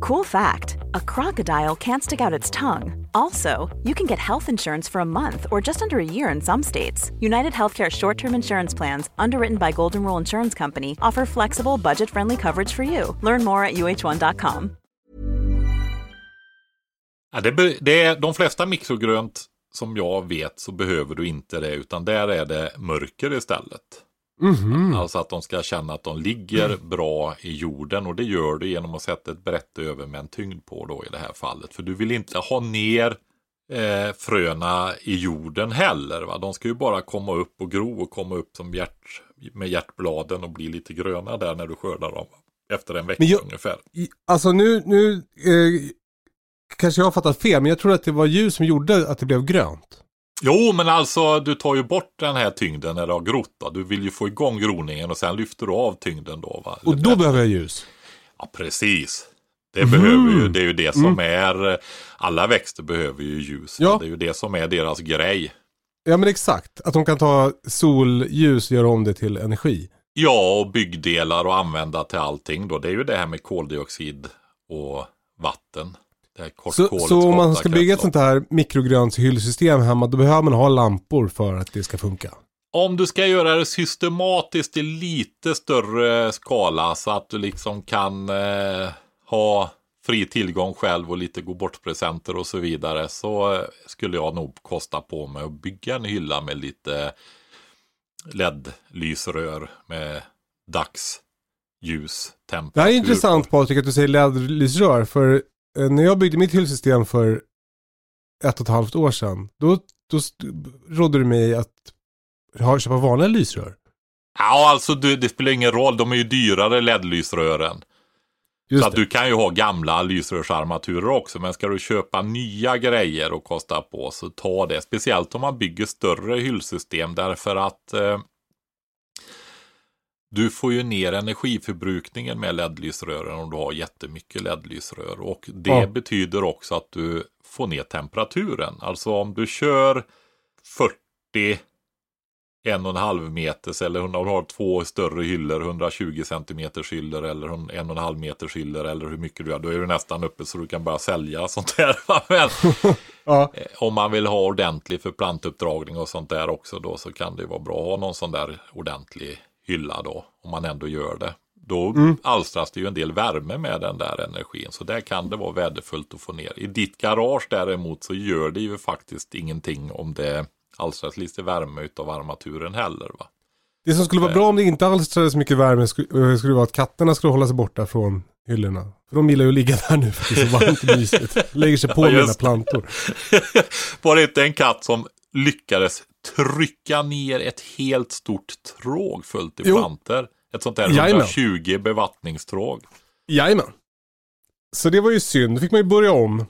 Cool fact a crocodile can't stick out its tongue. Also, you can get health insurance for a month or just under a year in some states. United Healthcare short term insurance plans, underwritten by Golden Rule Insurance Company, offer flexible, budget friendly coverage for you. Learn more at uh1.com. Ja, det, be- det är de flesta mikrogrönt som jag vet så behöver du inte det utan där är det mörker istället. Mhm. Alltså att de ska känna att de ligger bra i jorden och det gör du genom att sätta ett brett över med en tyngd på då i det här fallet. För du vill inte ha ner eh, fröna i jorden heller. Va? De ska ju bara komma upp och gro och komma upp som hjärt, med hjärtbladen och bli lite gröna där när du skördar dem. Efter en vecka jag- ungefär. Alltså nu, nu eh, kanske jag har fattat fel, men jag tror att det var ljus som gjorde att det blev grönt. Jo, men alltså du tar ju bort den här tyngden när det har grott. Då. Du vill ju få igång groningen och sen lyfter du av tyngden då. Va? Och då behöver jag ljus. Ja, precis. Det behöver ju, det är ju det som är, alla växter behöver ju ljus. Ja. Det är ju det som är deras grej. Ja men exakt, att de kan ta solljus och göra om det till energi. Ja, och byggdelar och använda till allting då. Det är ju det här med koldioxid och vatten. Så, så om man ska bygga ett sånt här mikrogrönshyllsystem hemma, då behöver man ha lampor för att det ska funka. Om du ska göra det systematiskt i lite större skala så att du liksom kan eh, ha fri tillgång själv och lite gå bort presenter och så vidare så eh, skulle jag nog kosta på mig att bygga en hylla med lite LED-lysrör med dagsljus, temperatur. Det här är intressant Patrik att du säger LED-lysrör, för när jag byggde mitt hyllsystem för ett och ett halvt år sedan, då, då rådde du mig att ha, köpa vanliga lysrör. Ja, alltså du, det spelar ingen roll. De är ju dyrare LED-lysrören. Just så du kan ju ha gamla lysrörsarmaturer också. Men ska du köpa nya grejer och kosta på så ta det. Speciellt om man bygger större hyllsystem. Därför att eh, du får ju ner energiförbrukningen med LED-lysrören om du har jättemycket LED-lysrör. Och det Ja. betyder också att du får ner temperaturen. Alltså om du kör 40 en och en halv meters eller om du har två större hyllor, 120 centimeters hyllor eller en och en halv meters hyllor eller hur mycket du har. Då är du nästan uppe så du kan börja sälja sånt där. Men Ja, eh, om man vill ha ordentlig för plantuppdragning och sånt där också då så kan det vara bra att ha någon sån där ordentlig hylla då. Om man ändå gör det. Då alstras det ju en del värme med den där energin. Så där kan det vara värdefullt att få ner. I ditt garage däremot så gör det ju faktiskt ingenting om det alstras lite värme utav armaturen heller. Va? det som skulle vara bra om det inte så mycket värme skulle, eh, skulle vara att katterna skulle hålla sig borta från hyllorna. För de gillar ju att ligga där nu för det är så varmt och mysigt. Lägger sig på Ja, mina plantor. Var det inte en katt som lyckades trycka ner ett helt stort tråg fullt i Jo. planter? Ett sånt där Jajamän. 120 bevattningstråg. Jajamän. Så det var ju synd, då fick man ju börja om.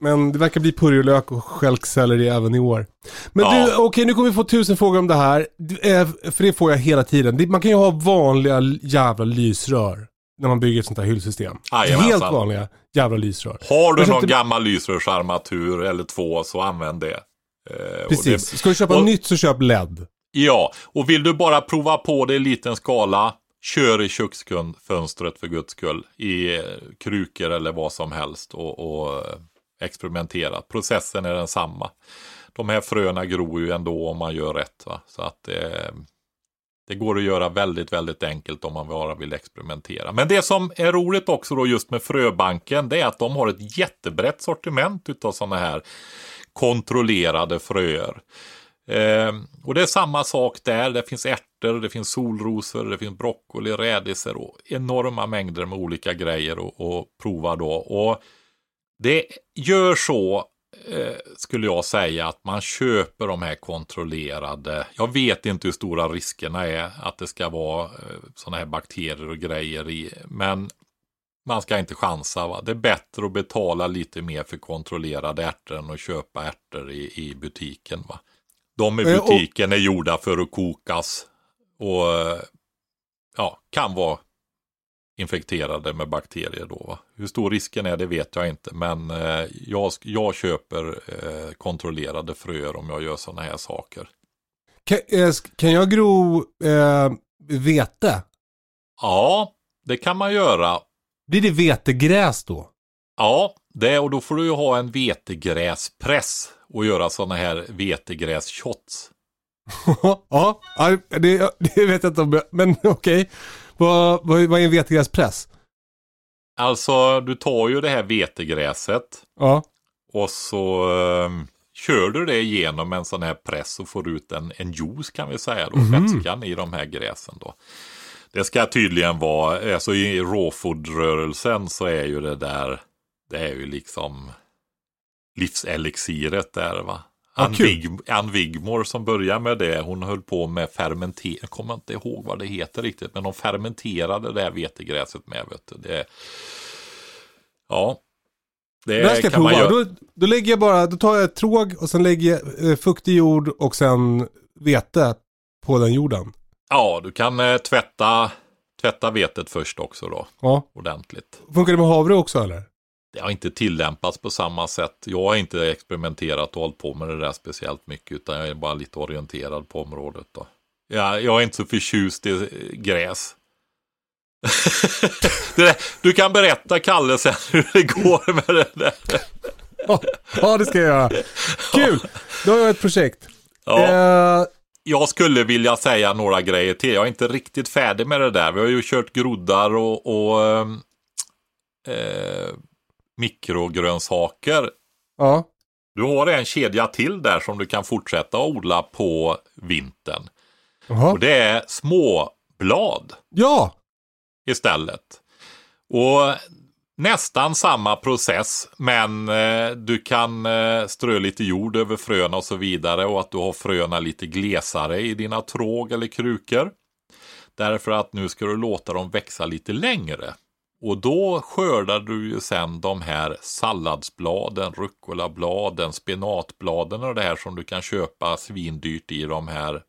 Men det verkar bli purjolök och stjälkselleri även i år. Men Ja. du, okej nu kommer vi få tusen frågor om det här. Eh, För det får jag hela tiden. Man kan ju ha vanliga jävla lysrör. När man bygger ett sånt här hyllsystem. Jajamensan. Helt vanliga jävla lysrör. Har du någon köpte- gammal lysrörsarmatur eller två så använd det. Eh, Precis. det- Ska du köpa och- nytt så köp LED. Ja, och vill du bara prova på det i liten skala, kör i köksfönstret för guds skull. I eh, krukor eller vad som helst och, och eh, experimentera. Processen är densamma. De här fröna gror ju ändå om man gör rätt. Va? Så att eh, det går att göra väldigt, väldigt enkelt om man bara vill experimentera. Men det som är roligt också då just med fröbanken, det är att de har ett jättebrett sortiment utav sådana här kontrollerade fröer. Eh, och det är samma sak där. Det finns ärtor, det finns solrosor, det finns broccoli, rädisor och enorma mängder med olika grejer att prova då. Och det gör så, eh, skulle jag säga, att man köper de här kontrollerade. Jag vet inte hur stora riskerna är att det ska vara eh, sådana här bakterier och grejer i. Men man ska inte chansa. Va? Det är bättre att betala lite mer för kontrollerade ärtor än att köpa ärtor i, i butiken. Va? De i Eh, butiken är gjorda för att kokas och ja, kan vara infekterade med bakterier då. Va? Hur stor risken är det vet jag inte, men eh, jag, jag köper eh, kontrollerade fröer om jag gör sådana här saker. Kan, eh, kan jag gro eh, vete? Ja, det kan man göra. Blir det vetegräs då? Ja, det, och då får du ju ha en vetegräspress och göra sådana här vetegrässhots. ja, det, det vet jag inte om jag, men okej. Vad, vad, vad är en vetegräspress? Alltså, du tar ju det här vetegräset Ja. och så eh, kör du det igenom en sån här press och får ut en, en juice kan vi säga då, Mhm. vätskan i de här gräsen då. Det ska tydligen vara, alltså i råfodrörelsen så är ju det där, det är ju liksom livselixiret där va. Ann. Wig, Ann Wigmore som började med det, hon höll på med fermentering, jag kommer inte ihåg vad det heter riktigt, men de fermenterade det här vetegräset med. Vet du. Det, ja, det Det kan man prova. göra. Då, då lägger jag bara, då tar jag ett tråg och sen lägger jag eh, fuktig jord och sen vete på den jorden. Ja, du kan eh, tvätta, tvätta vetet först också då, Ja. ordentligt. Funkar det med havre också eller? Det har inte tillämpats på samma sätt. Jag har inte experimenterat och hållit på med det där speciellt mycket, utan jag är bara lite orienterad på området då. Ja, jag är inte så förtjust i gräs. där, du kan berätta, Kalle, sen hur det går med det där. Ja det ska jag göra. Kul! Då har jag ett projekt. Ja. Eh, Jag skulle vilja säga några grejer till. Jag är inte riktigt färdig med det där. Vi har ju kört groddar och, och ehm, eh, mikrogrönsaker. ja. Du har en kedja till där som du kan fortsätta odla på vintern. Jaha. Och det är småblad Ja! istället. Och nästan samma process, men eh, du kan eh, strö lite jord över fröna och så vidare och att du har fröna lite glesare i dina tråg eller krukor. Därför att nu ska du låta dem växa lite längre. Och då skördar du ju sen de här salladsbladen, rucolabladen, spenatbladen och det här som du kan köpa svindyrt i de här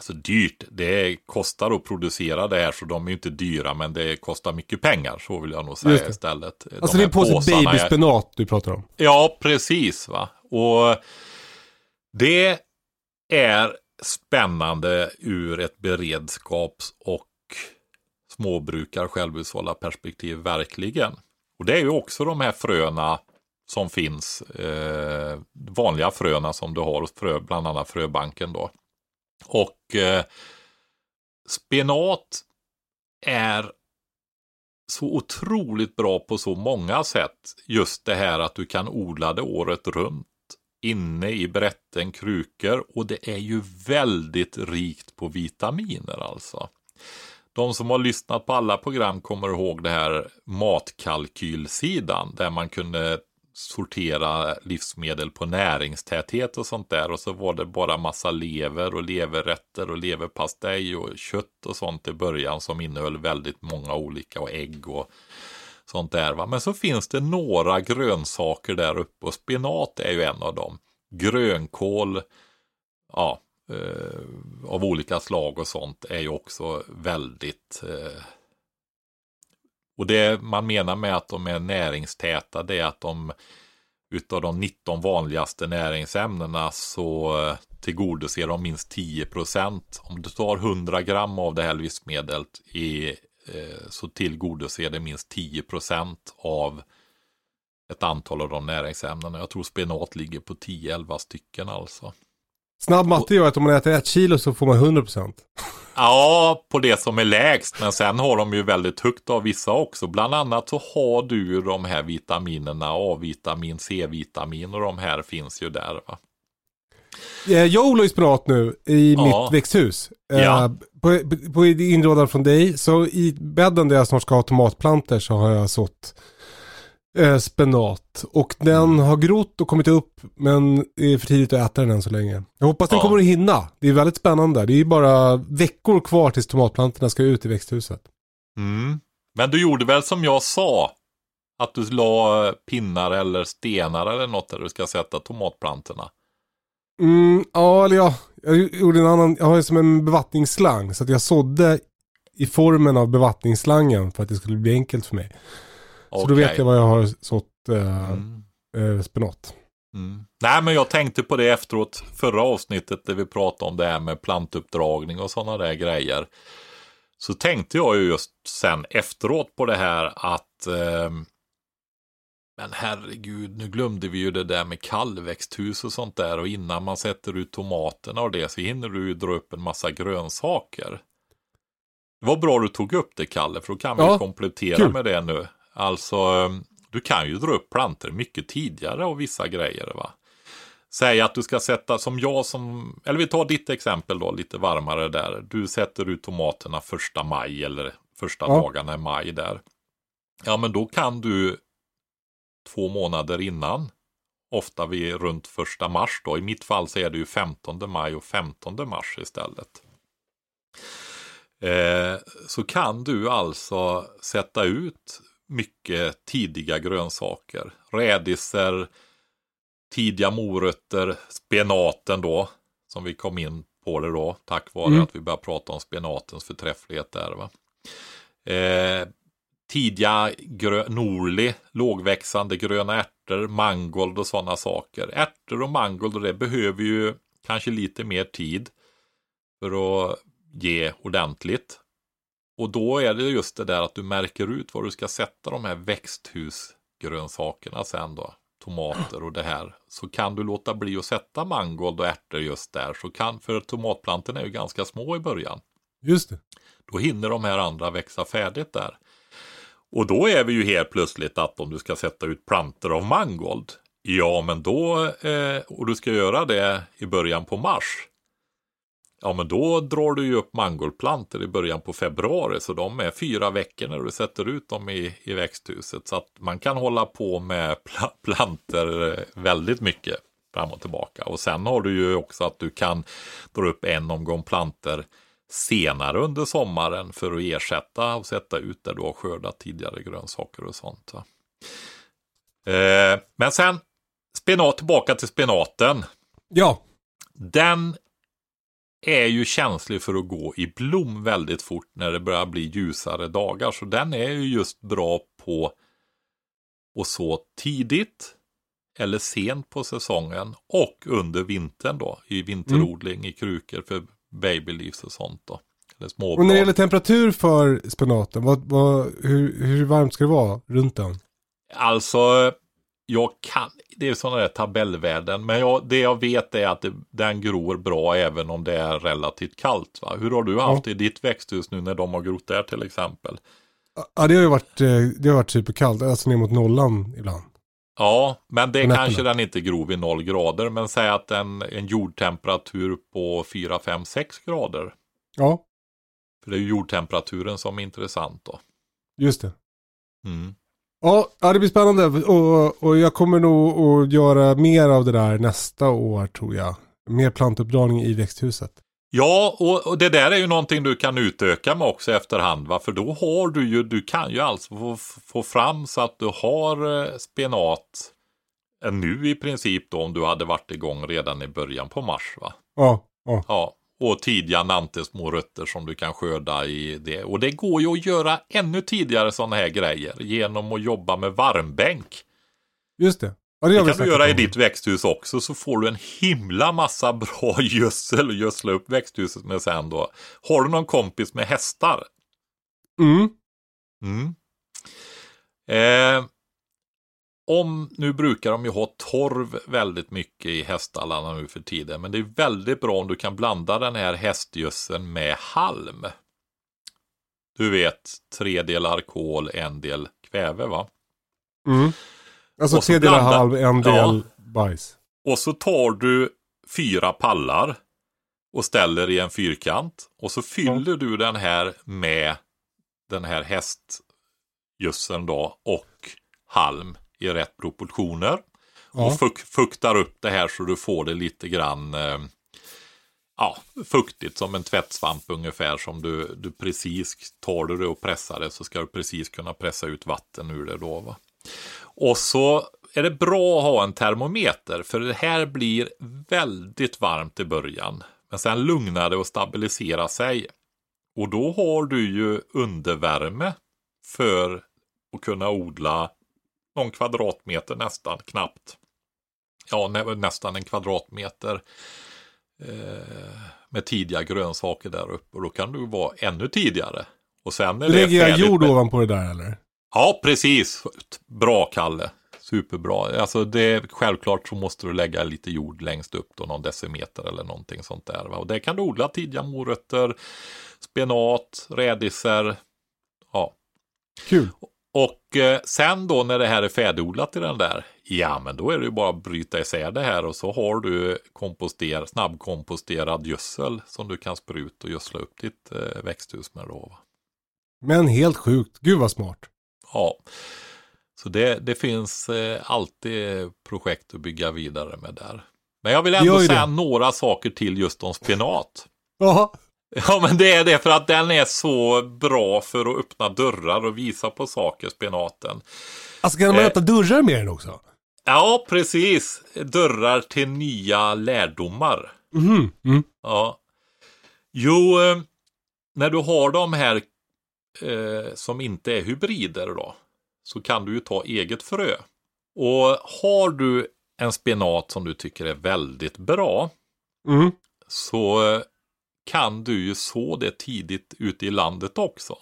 Alltså dyrt, det kostar att producera det här så de är ju inte dyra men det kostar mycket pengar så vill jag nog säga istället. De Alltså det är på sig babyspenat du pratar om. Ja, precis va. Och det är spännande ur ett beredskaps och småbrukar självhushållarperspektiv verkligen. Och det är ju också de här fröna som finns, eh, vanliga fröna som du har hos frö, bland annat fröbanken då. Och eh, spenat är så otroligt bra på så många sätt. Just det här att du kan odla det året runt inne i brätten, krukor och det är ju väldigt rikt på vitaminer alltså. De som har lyssnat på alla program kommer ihåg det här matkalkylsidan där man kunde sortera livsmedel på näringstäthet och sånt där och så var det bara massa lever och leverrätter och leverpastej och kött och sånt i början som innehöll väldigt många olika och ägg och sånt där. Va? Men så finns det några grönsaker där uppe och spenat är ju en av dem. Grönkål, ja, eh, av olika slag och sånt är ju också väldigt eh, och det man menar med att de är näringstäta det är att de utav de 19 vanligaste näringsämnena så eh, tillgodoser de minst 10 procent. Om du tar 100 gram av det här livsmedlet i, eh, så tillgodoser det minst 10 procent av ett antal av de näringsämnena. Jag tror spenat ligger på 10-11 stycken alltså. Snabb matte gör att om man äter ett kilo så får man 100%. Ja, på det som är lägst. Men sen har de ju väldigt högt av vissa också. Bland annat så har du ju de här vitaminerna, A-vitamin, C-vitamin och de här finns ju där. Va? Eh, Jag odlar ju spenat nu i Ja. mitt växthus. Eh, Ja. På, på inrådan från dig, så i bädden där jag snart ska ha tomatplanter så har jag sått eh, spenat. Och den har grott och kommit upp men det är för tidigt att äta den än så länge. Jag hoppas den Ja. kommer att hinna. Det är väldigt spännande. Det är bara veckor kvar tills tomatplantorna ska ut i växthuset. Mm. Men du gjorde väl som jag sa Att du la pinnar eller stenar eller något där du ska sätta tomatplantorna. Mm, ja, eller ja, jag gjorde en annan, jag har ju som en bevattningsslang så att jag sådde i formen av bevattningsslangen för att det skulle bli enkelt för mig. Så då vet jag vad jag har sått eh, Mm. eh, spenat. Mm. Nej, men jag tänkte på det efteråt, förra avsnittet där vi pratade om det här med plantuppdragning och sådana där grejer. Så tänkte jag ju just sen efteråt på det här att eh, men herregud, nu glömde vi ju det där med kallväxthus och sånt där och innan man sätter ut tomaterna och det så hinner du ju dra upp en massa grönsaker. Det var bra du tog upp det Kalle, för då kan vi Ja, komplettera kul. med det nu. Alltså, eh, du kan ju dra upp plantor mycket tidigare och vissa grejer va. Säg att du ska sätta som jag som, eller vi tar ditt exempel då, lite varmare där. Du sätter ut tomaterna första maj eller första Ja. dagarna i maj där. Ja men då kan du två månader innan, ofta vid runt första mars då. I mitt fall så är det ju 15 maj och 15 mars istället. Eh, så kan du alltså sätta ut mycket tidiga grönsaker. Rädisor, tidiga morötter, spenaten då, som vi kom in på det då, tack vare Mm. att vi började prata om spenatens förträfflighet där. Va? Eh, tidiga Norli, lågväxande gröna ärtor, mangold och sådana saker. Ärtor och mangold och det behöver ju kanske lite mer tid för att ge ordentligt. Och då är det just det där att du märker ut var du ska sätta de här växthusgrönsakerna sen då. Tomater och det här. Så kan du låta bli att sätta mangold och ärtor just där. Så kan, för tomatplantorna är ju ganska små i början. Just det. Då hinner de här andra växa färdigt där. Och då är vi ju helt plötsligt att om du ska sätta ut plantor av mangold. Ja, men då, eh, och du ska göra det i början på mars. Ja, men då drar du ju upp mangoldplantor i början på februari. Så de är fyra veckor när du sätter ut dem i, i växthuset. Så att man kan hålla på med pla planter väldigt mycket fram och tillbaka. Och sen har du ju också att du kan dra upp en omgång planter senare under sommaren för att ersätta och sätta ut där du har skördat tidigare grönsaker och sånt. Eh, men sen spenat, tillbaka till spenaten. Ja, Den är ju känslig för att gå i blom väldigt fort när det börjar bli ljusare dagar. Så den är ju just bra på att så tidigt eller sent på säsongen och under vintern då i vinterodling i krukor för babyleaves och sånt då. Eller och när det gäller temperatur för spenaten, vad, vad, hur, hur varmt ska det vara runt den? Alltså, jag kan, det är sådana där tabellvärden, men jag, det jag vet är att det, den gror bra även om det är relativt kallt. Va? Hur har du haft det i ditt växthus nu när de har grott där till exempel? Ja, det har ju varit, eh, det har varit superkallt, alltså ner mot nollan ibland. Ja, men det nätterna. kanske den inte grov i noll grader, men säg att en, en jordtemperatur på 4, 5, 6 grader. Ja, För det är ju jordtemperaturen som är intressant då. just det. Mm. Ja, det blir spännande och, och jag kommer nog att göra mer av det där nästa år tror jag. Mer plantuppdragning i växthuset. Ja, och, det där är ju någonting du kan utöka med också efterhand. Va? För då har du ju, du kan ju alltså få, få fram så att du har eh, spenat nu i princip då om du hade varit igång redan i början på mars. Va? Ja, ja. Ja, och tidiga nantesmå rötter som du kan skörda i det. Och det går ju att göra ännu tidigare sådana här grejer genom att jobba med varmbänk. just det. Ja, det, Det kan du göra i ditt växthus också så får du en himla massa bra gödsel och gödsla upp växthuset med sen då. Har du någon kompis med hästar? Mm. Mm. Eh, om, nu brukar de ju ha torv väldigt mycket i häststallarna nu för tiden. Men det är väldigt bra om du kan blanda den här hästgödseln med halm. Du vet, tre delar kol, en del kväve va? Mm. Alltså tre delar blanda- halv, en del Ja. bajs. Och så tar du fyra pallar och ställer i en fyrkant. Och så fyller du den här med den här hästgödseln då och halm i rätt proportioner. Ja. Och fuk fuktar upp det här så du får det lite grann eh, ja, fuktigt som en tvättsvamp ungefär som du, du precis tar du det och pressar det så ska du precis kunna pressa ut vatten ur det då. Va? Och så är det bra att ha en termometer för det här blir väldigt varmt i början. Men sen lugnar det och stabiliserar sig. Och då har du ju undervärme för att kunna odla någon kvadratmeter nästan, knappt. Ja, nä nästan en kvadratmeter eh, med tidiga grönsaker där uppe. Och då kan du vara ännu tidigare. Och sen är Lägger jag jord med... ovanpå det där eller? Ja, precis. Bra Kalle. Superbra. Alltså det, självklart så måste du lägga lite jord längst upp då, någon decimeter eller någonting sånt där. Va? Och det kan du odla tidiga morötter, spenat, rädisor. Ja. Kul. Och eh, sen då när det här är färdigodlat i den där, ja men då är det ju bara att bryta isär det här och så har du komposter, snabbkomposterad gödsel som du kan spruta och gödsla upp ditt eh, växthus med då. Va? Men helt sjukt. Gud vad smart. Ja. Så det, det finns eh, alltid projekt att bygga vidare med där. Men jag vill ändå säga det. några saker till just om spenat. Ja. Ja men det är det för att den är så bra för att öppna dörrar och visa på saker, spenaten. Alltså kan man eh, öppna dörrar med den också? Ja precis, dörrar till nya lärdomar. Mm. Mm. Ja. Jo, eh, när du har de här eh, som inte är hybrider då så kan du ju ta eget frö. Och har du en spenat som du tycker är väldigt bra mm. så eh, kan du ju så det tidigt ute i landet också.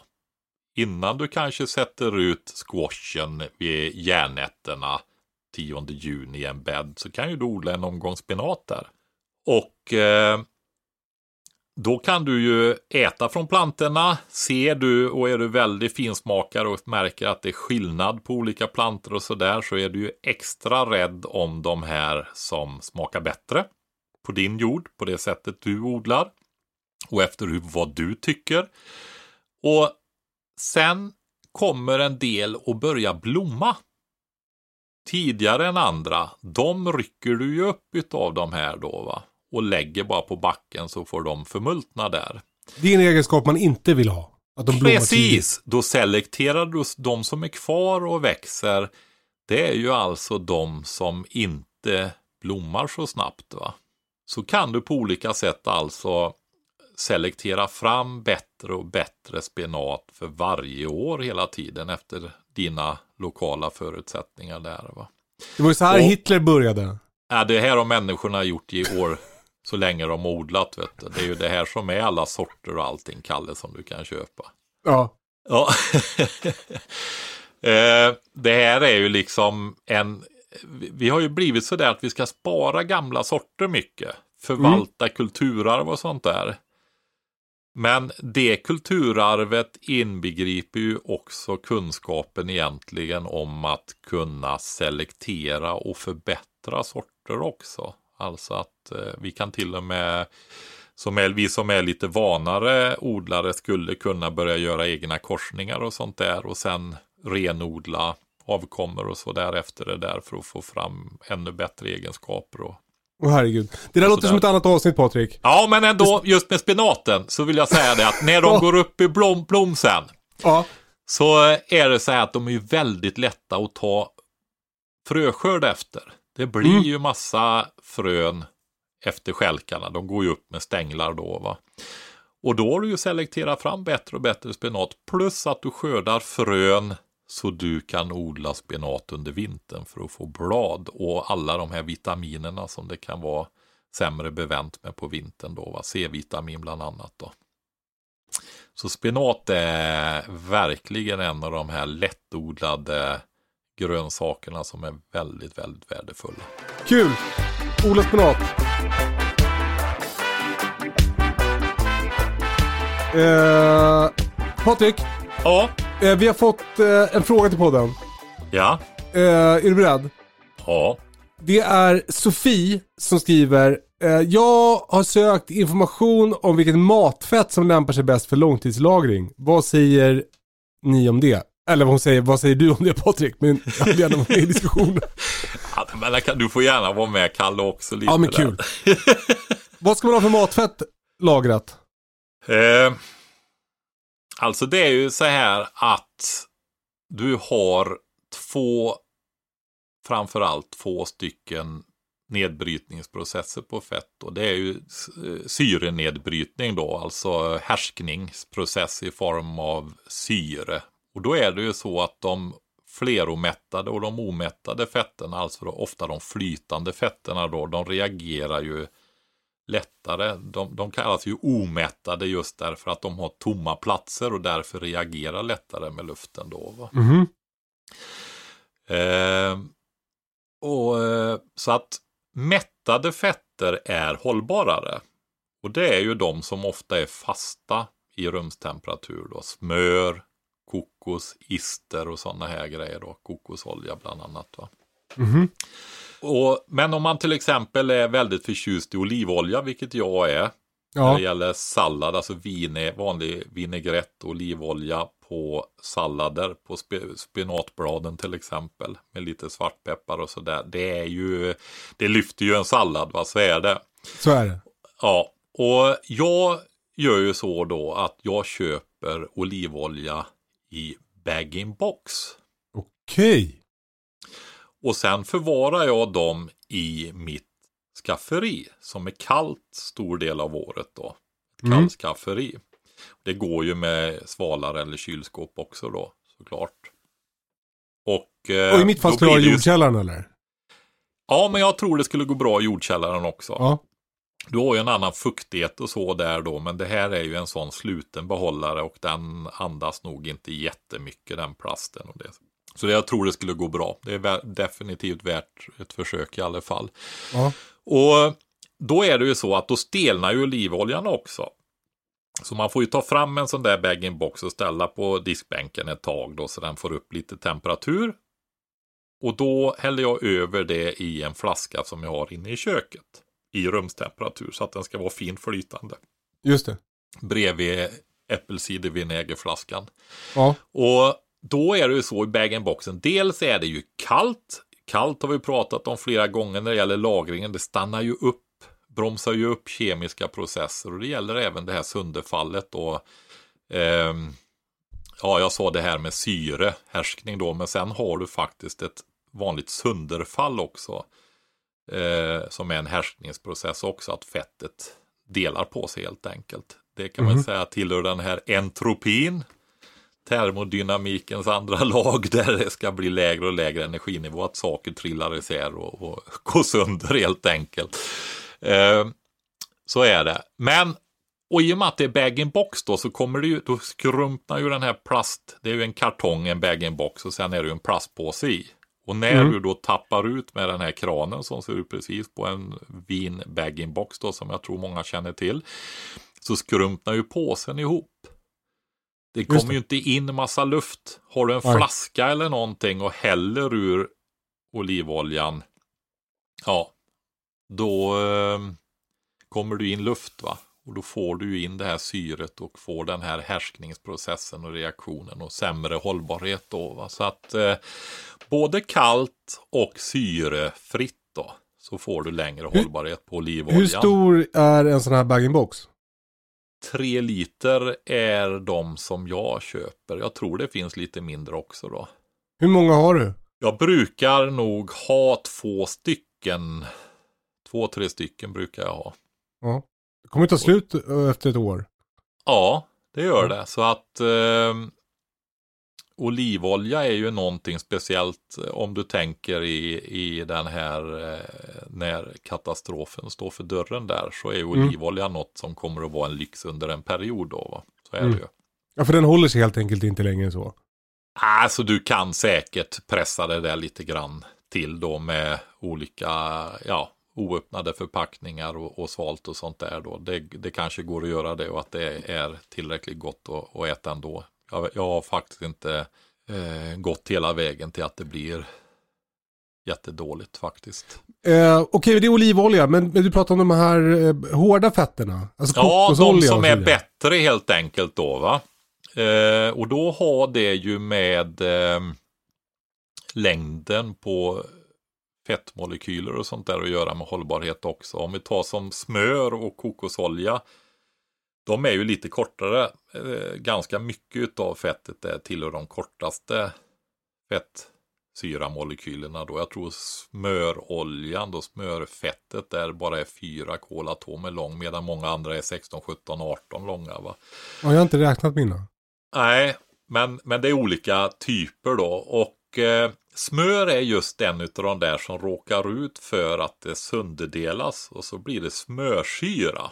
Innan du kanske sätter ut squashen vid järnätterna 10 juni i en bädd så kan ju du odla en omgång spenat där. Och eh, då kan du ju äta från plantorna. Ser du och är du väldigt finsmakare och märker att det är skillnad på olika plantor och sådär så är du ju extra rädd om de här som smakar bättre på din jord, på det sättet du odlar och efter hur, vad du tycker. Och sen kommer en del att börja blomma tidigare än andra. De rycker du ju upp utav de här då va och lägger bara på backen så får de förmultna där. Det är en egenskap man inte vill ha. Att de Precis, tidigt. då selekterar du de som är kvar och växer. Det är ju alltså de som inte blommar så snabbt. va. Så kan du på olika sätt alltså selektera fram bättre och bättre spenat för varje år hela tiden efter dina lokala förutsättningar där. Va? Det var ju så här och, Hitler började. Ja, det här har människorna gjort i år så länge de har odlat. Vet du. Det är ju det här som är alla sorter och allting, Kalle, som du kan köpa. Ja. Ja. Eh, det här är ju liksom en... Vi har ju blivit så där att vi ska spara gamla sorter mycket. Förvalta mm. kulturarv och sånt där. Men det kulturarvet inbegriper ju också kunskapen egentligen om att kunna selektera och förbättra sorter också. Alltså att eh, vi kan till och med, som är, vi som är lite vanare odlare, skulle kunna börja göra egna korsningar och sånt där och sen renodla avkommor och så därefter det där för att få fram ännu bättre egenskaper och Åh oh, herregud. Det där låter där. som ett annat avsnitt Patrik. Ja, men ändå just med spenaten så vill jag säga det att när de går upp i blom, blomsen ja. så är det så här att de är väldigt lätta att ta fröskörd efter. Det blir mm. ju massa frön efter skälkarna. De går ju upp med stänglar då. va. Och då har du ju selekterat fram bättre och bättre spenat. Plus att du skördar frön så du kan odla spenat under vintern för att få blad och alla de här vitaminerna som det kan vara sämre bevänt med på vintern då. C-vitamin bland annat då. Så spenat är verkligen en av de här lättodlade grönsakerna som är väldigt, väldigt värdefulla. Kul! Odla spenat. Eh, Patrik. Ja. Eh, vi har fått eh, en fråga till podden. Ja. Eh, är du beredd? Ja. Det är Sofie som skriver Jag har sökt information om vilket matfett som lämpar sig bäst för långtidslagring. Vad säger ni om det? Eller vad hon säger, vad säger du om det Patrik? Men jag vill gärna vara med i diskussionen. Ja, du får gärna vara med Kalle också lite. Ja men kul. vad ska man ha för matfett lagrat? Eh, alltså det är ju så här att du har två, framförallt två stycken nedbrytningsprocesser på fett. Och det är ju eh, syrenedbrytning då, alltså härskningsprocess i form av syre. Och då är det ju så att de fleromättade och de omättade fetterna, alltså då ofta de flytande fetterna då, de reagerar ju lättare. De, de kallas ju omättade just därför att de har tomma platser och därför reagerar lättare med luften då. Mhm. Eh, och, eh, så att mättade fetter är hållbarare. Och det är ju de som ofta är fasta i rumstemperatur. Då. Smör, kokos, ister och sådana här grejer. Då. Kokosolja bland annat. Va? Mhm. Och, men om man till exempel är väldigt förtjust i olivolja, vilket jag är, när det Ja. gäller sallad, alltså vine, vanlig vinägrett och olivolja på sallader, på spe, spenatbladen till exempel, med lite svartpeppar och sådär. Det är ju, det lyfter ju en sallad, va, så är det. Så är det. Ja, och jag gör ju så då att jag köper olivolja i bag-in-box. Okej. Och sen förvarar jag dem i mitt skafferi som är kallt stor del av året då. Ett Mm. kallt skafferi. Det går ju med svalar eller kylskåp också då såklart. Och, eh, Och i mitt fall skulle jag ju- jordkällaren eller? Ja, men jag tror det skulle gå bra i jordkällaren också. Ja. Du har ju en annan fuktighet och så där då, men det här är ju en sån sluten behållare och den andas nog inte jättemycket den plasten. Och det. Så det, jag tror det skulle gå bra. Det är definitivt värt ett försök i alla fall. Ja. Och då är det ju så att då stelnar ju olivoljan också. Så man får ju ta fram en sån där bag-in-box och ställa på diskbänken ett tag då så den får upp lite temperatur. Och då häller jag över det i en flaska som jag har inne i köket. I rumstemperatur så att den ska vara fint flytande. Just det. Bredvid äppelcidervinägerflaskan. Ja. Och då är det ju så i bag-in-boxen. Dels är det ju kallt. Kallt har vi pratat om flera gånger när det gäller lagringen. Det stannar ju upp, bromsar ju upp kemiska processer och det gäller även det här sönderfallet då. Ehm, ja, jag sa det här med syre, härskning då, men sen har du faktiskt ett vanligt sönderfall också. Eh, som är en härskningsprocess också, att fettet delar på sig helt enkelt. Det kan man Mhm. säga tillhör den här entropin termodynamikens andra lag där det ska bli lägre och lägre energinivå, att saker trillar isär och, och går sönder helt enkelt. Eh, så är det. Men, och i och med att det är bag-in-box då så kommer det ju, då skrumpnar ju den här plast, det är ju en kartong, en bag-in-box och sen är det ju en plastpåse i. Och när Mm. du då tappar ut med den här kranen som ser ut precis på en vin bag-in-box då som jag tror många känner till, så skrumpnar ju påsen ihop. Det kommer det. ju inte in massa luft. Har du en Nej. flaska eller någonting och häller ur olivoljan, ja, då eh, kommer du in luft va. Och då får du in det här syret och får den här härskningsprocessen och reaktionen och sämre hållbarhet då. Va? Så att eh, både kallt och syrefritt då. Så får du längre hållbarhet på olivoljan. Hur stor är en sån här bag-in-box? Tre liter är de som jag köper. Jag tror det finns lite mindre också då. Hur många har du? Jag brukar nog ha två stycken. Två, tre stycken brukar jag ha. Ja. Det kommer ta slut efter ett år. Ja, det gör det. Så att eh, olivolja är ju någonting speciellt eh, om du tänker i, i den här eh, när katastrofen står för dörren där så är ju Mm. olivolja något som kommer att vara en lyx under en period då. Va? Så är Mm. det ju. Ja, för den håller sig helt enkelt inte längre än så. Alltså du kan säkert pressa det där lite grann till då med olika, ja, oöppnade förpackningar och, och svalt och sånt där då. Det, det kanske går att göra det och att det är tillräckligt gott att, att äta ändå. Jag, jag har faktiskt inte eh, gått hela vägen till att det blir jättedåligt faktiskt. Eh, Okej, det är olivolja, men, men du pratar om de här eh, hårda fetterna. Alltså Ja, de som är bättre helt enkelt då va. Eh, och då har det ju med eh, längden på fettmolekyler och sånt där att göra med hållbarhet också. Om vi tar som smör och kokosolja. De är ju lite kortare. Eh, ganska mycket av fettet är tillhör de kortaste syramolekylerna då. Jag tror smöroljan då, smörfettet där bara är 4 kolatomer lång medan många andra är 16, 17, 18 långa va. Ja, jag har inte räknat mina. Nej, men, men det är olika typer då och eh, smör är just den utav de där som råkar ut för att det sönderdelas och så blir det smörsyra.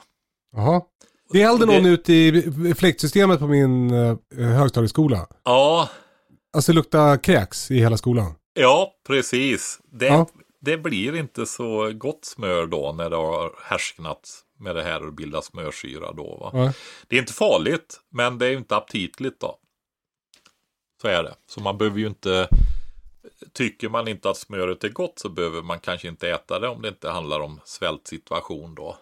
Jaha. Det hällde Det- någon ut i fläktsystemet på min eh, högstadieskola. Ja, Alltså det luktar kräks i hela skolan. Ja, precis. Det, Ja. det blir inte så gott smör då när det har härsknat med det här och bildat smörsyra då. Va? Ja. Det är inte farligt, men det är ju inte aptitligt då. Så är det. Så man behöver ju inte... Tycker man inte att smöret är gott så behöver man kanske inte äta det om det inte handlar om svältsituation då.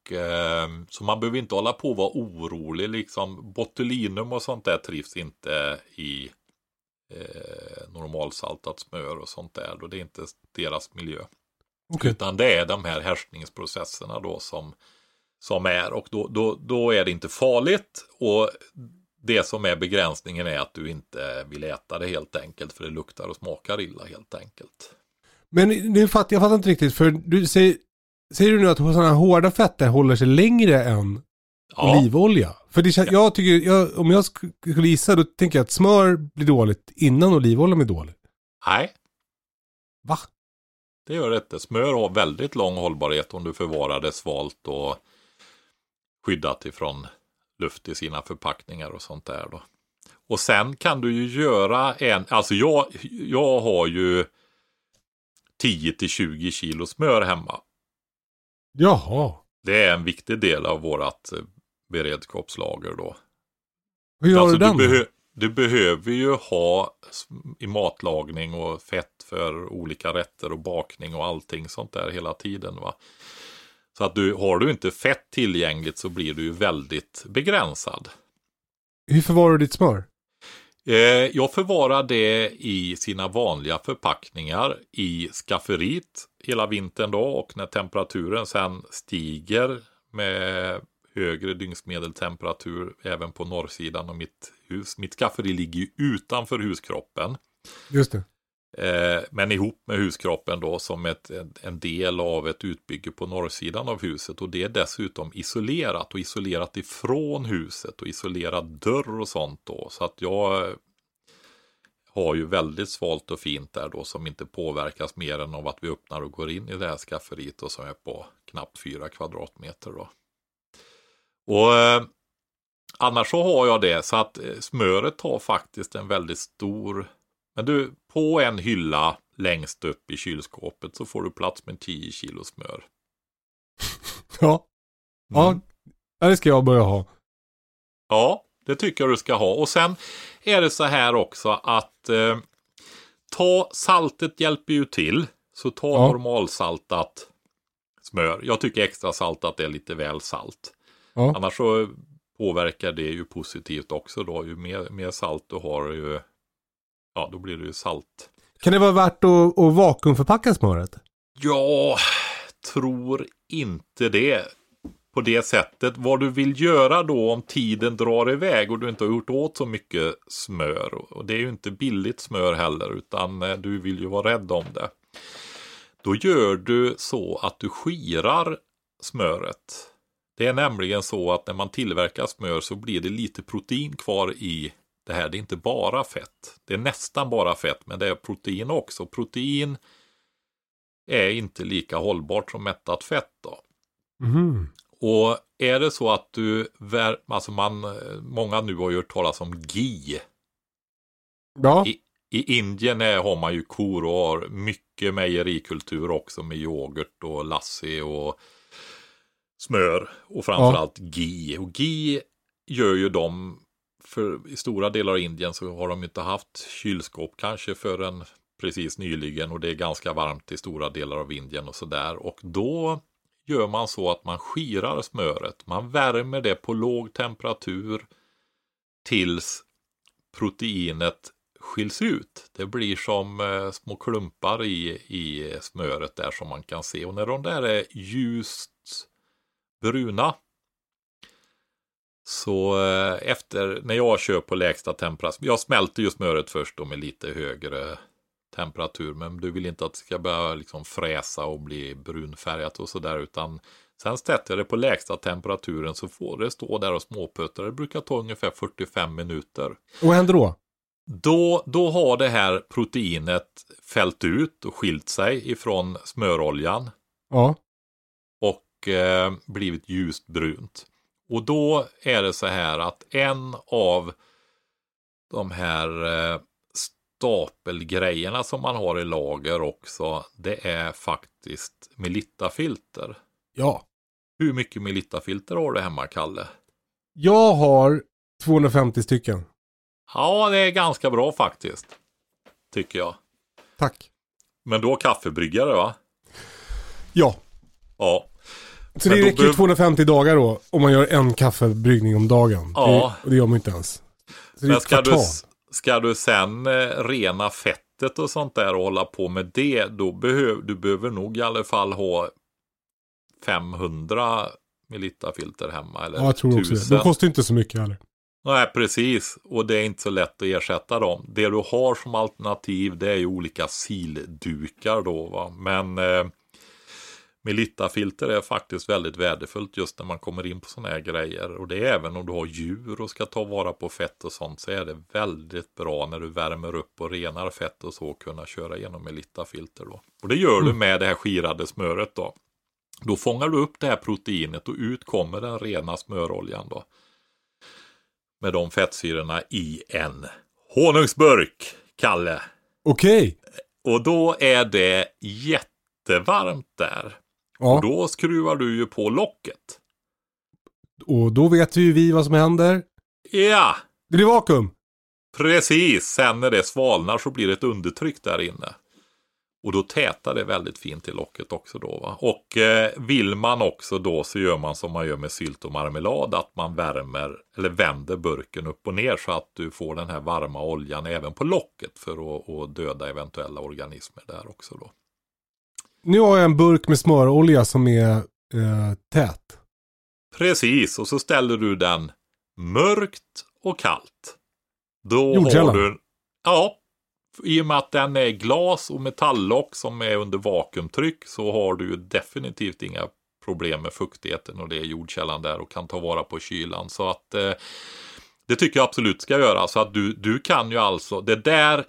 Och eh, så man behöver inte hålla på och vara orolig liksom. Botulinum och sånt där trivs inte i eh, normalsaltat smör och sånt där. Då det är inte deras miljö. Okej. Utan det är de här härskningsprocesserna då som, som är. Och då, då, då är det inte farligt. Och det som är begränsningen är att du inte vill äta det helt enkelt. För det luktar och smakar illa helt enkelt. Men nu fattar jag fattar inte riktigt för du säger, säger du nu att sådana här hårda fetter håller sig längre än Ja, olivolja? För det, jag tycker, jag, om jag sk- skulle gissa då tänker jag att smör blir dåligt innan olivolja blir dålig. nej, Va? det gör det inte. Smör har väldigt lång hållbarhet om du förvarar det svalt och skyddat ifrån luft i sina förpackningar och sånt där då. Och sen kan du ju göra en, alltså jag, jag har ju 10 till 20 kilo smör hemma. Jaha. Det är en viktig del av vårat eh, beredskapslager då. Hur gör Alltså, du den? behö- du behöver ju ha i matlagning och fett för olika rätter och bakning och allting sånt där hela tiden. va. Så att du, har du inte fett tillgängligt så blir du ju väldigt begränsad. Hur förvarar du ditt smör? Eh, jag förvarar det i sina vanliga förpackningar i skafferiet hela vintern då och när temperaturen sen stiger med högre dygnsmedeltemperatur även på norrsidan av mitt hus. Mitt skafferi ligger ju utanför huskroppen. Just det. Eh, men ihop med huskroppen då som ett, en, del av ett utbygge på norrsidan av huset. Och det är dessutom isolerat och isolerat ifrån huset och isolerad dörr och sånt då. Så att jag eh, har ju väldigt svalt och fint där då som inte påverkas mer än av att vi öppnar och går in i det här skafferiet och som är på knappt fyra kvadratmeter då. Och eh, annars så har jag det så att eh, smöret tar faktiskt en väldigt stor men du, på en hylla längst upp i kylskåpet så får du plats med 10 kilo smör. Ja. Ja. Mm. ja, det ska jag börja ha. Ja, det tycker jag du ska ha. Och sen är det så här också att eh, ta saltet hjälper ju till. Så ta Ja. normalsaltat smör. Jag tycker extra saltat är lite väl salt. Ja. Annars så påverkar det ju positivt också då. Ju mer, mer salt du har ju, ja då blir det ju salt. Kan det vara värt att, att vakuumförpacka smöret? Jag tror inte det på det sättet. Vad du vill göra då om tiden drar iväg och du inte har gjort åt så mycket smör. Och det är ju inte billigt smör heller utan eh, du vill ju vara rädd om det. Då gör du så att du skirar smöret. Det är nämligen så att när man tillverkar smör så blir det lite protein kvar i det här. Det är inte bara fett. Det är nästan bara fett men det är protein också. Protein är inte lika hållbart som mättat fett då. Mhm. Och är det så att du, alltså man, många nu har ju hört talas om GI. Ja. I, I Indien är, har man ju kor och har mycket mejerikultur också med yoghurt och lassi och smör och framförallt GI. Och GI gör ju de, för i stora delar av Indien så har de inte haft kylskåp kanske förrän precis nyligen och det är ganska varmt i stora delar av Indien och sådär. Och då gör man så att man skirar smöret. Man värmer det på låg temperatur tills proteinet skiljs ut. Det blir som eh, små klumpar i, i smöret där som man kan se. Och när de där är ljust bruna så eh, efter när jag kör på lägsta temperatur, jag smälter ju smöret först då med lite högre temperatur. Men du vill inte att det ska börja liksom fräsa och bli brunfärgat och sådär. Utan sen sätter jag det på lägsta temperaturen så får det stå där och småputtra. Det brukar ta ungefär 45 minuter. Och vad händer då? Då, då har det här proteinet fällt ut och skilt sig ifrån smöroljan Ja. och eh, blivit ljust brunt. Och då är det så här att en av de här eh, stapelgrejerna som man har i lager också, det är faktiskt Melitta-filter. Ja. Hur mycket Melitta-filter har du hemma, Kalle? Jag har 250 stycken. Ja, det är ganska bra faktiskt. Tycker jag. Tack. Men du har kaffebryggare va? Ja. Ja. Så det räcker ju behöv- 250 dagar då om man gör en kaffebryggning om dagen. Ja. Det, det gör man inte ens. Så Men ska du, ska du sen eh, rena fettet och sånt där och hålla på med det, då behöver du behöver nog i alla fall ha 500 Melitta-filter hemma. Eller Ja, jag tror också det. 1000. De kostar inte så mycket heller. Nej, precis. Och det är inte så lätt att ersätta dem. Det du har som alternativ det är ju olika sildukar då. Va? Men eh, Melitta-filter är faktiskt väldigt värdefullt just när man kommer in på sådana här grejer. Och det är även om du har djur och ska ta vara på fett och sånt så är det väldigt bra när du värmer upp och renar fett och så kunna köra igenom Melitta-filter då. Och det gör du med det här skirade smöret då. Då fångar du upp det här proteinet och ut kommer den rena smöroljan då med de fettsyrorna i en honungsburk, Kalle. Okej. Och då är det jättevarmt där. Och Ja. då skruvar du ju på locket. Och då vet ju vi vad som händer. Ja, Det blir vakuum. precis. Sen när det svalnar så blir det ett undertryck där inne. Och då tätar det väldigt fint i locket också då. Va? Och eh, vill man också då så gör man som man gör med sylt och marmelad. Att man värmer eller vänder burken upp och ner så att du får den här varma oljan även på locket. För att, att döda eventuella organismer där också då. Nu har jag en burk med smörolja som är eh, tät. Precis, och så ställer du den mörkt och kallt. Då Jordkällan. har du... Ja, i och med att den är glas och metalllock som är under vakuumtryck så har du ju definitivt inga problem med fuktigheten och det är jordkällan där och kan ta vara på kylan. Så att eh, det tycker jag absolut ska göra. Så att du, du kan ju alltså, det där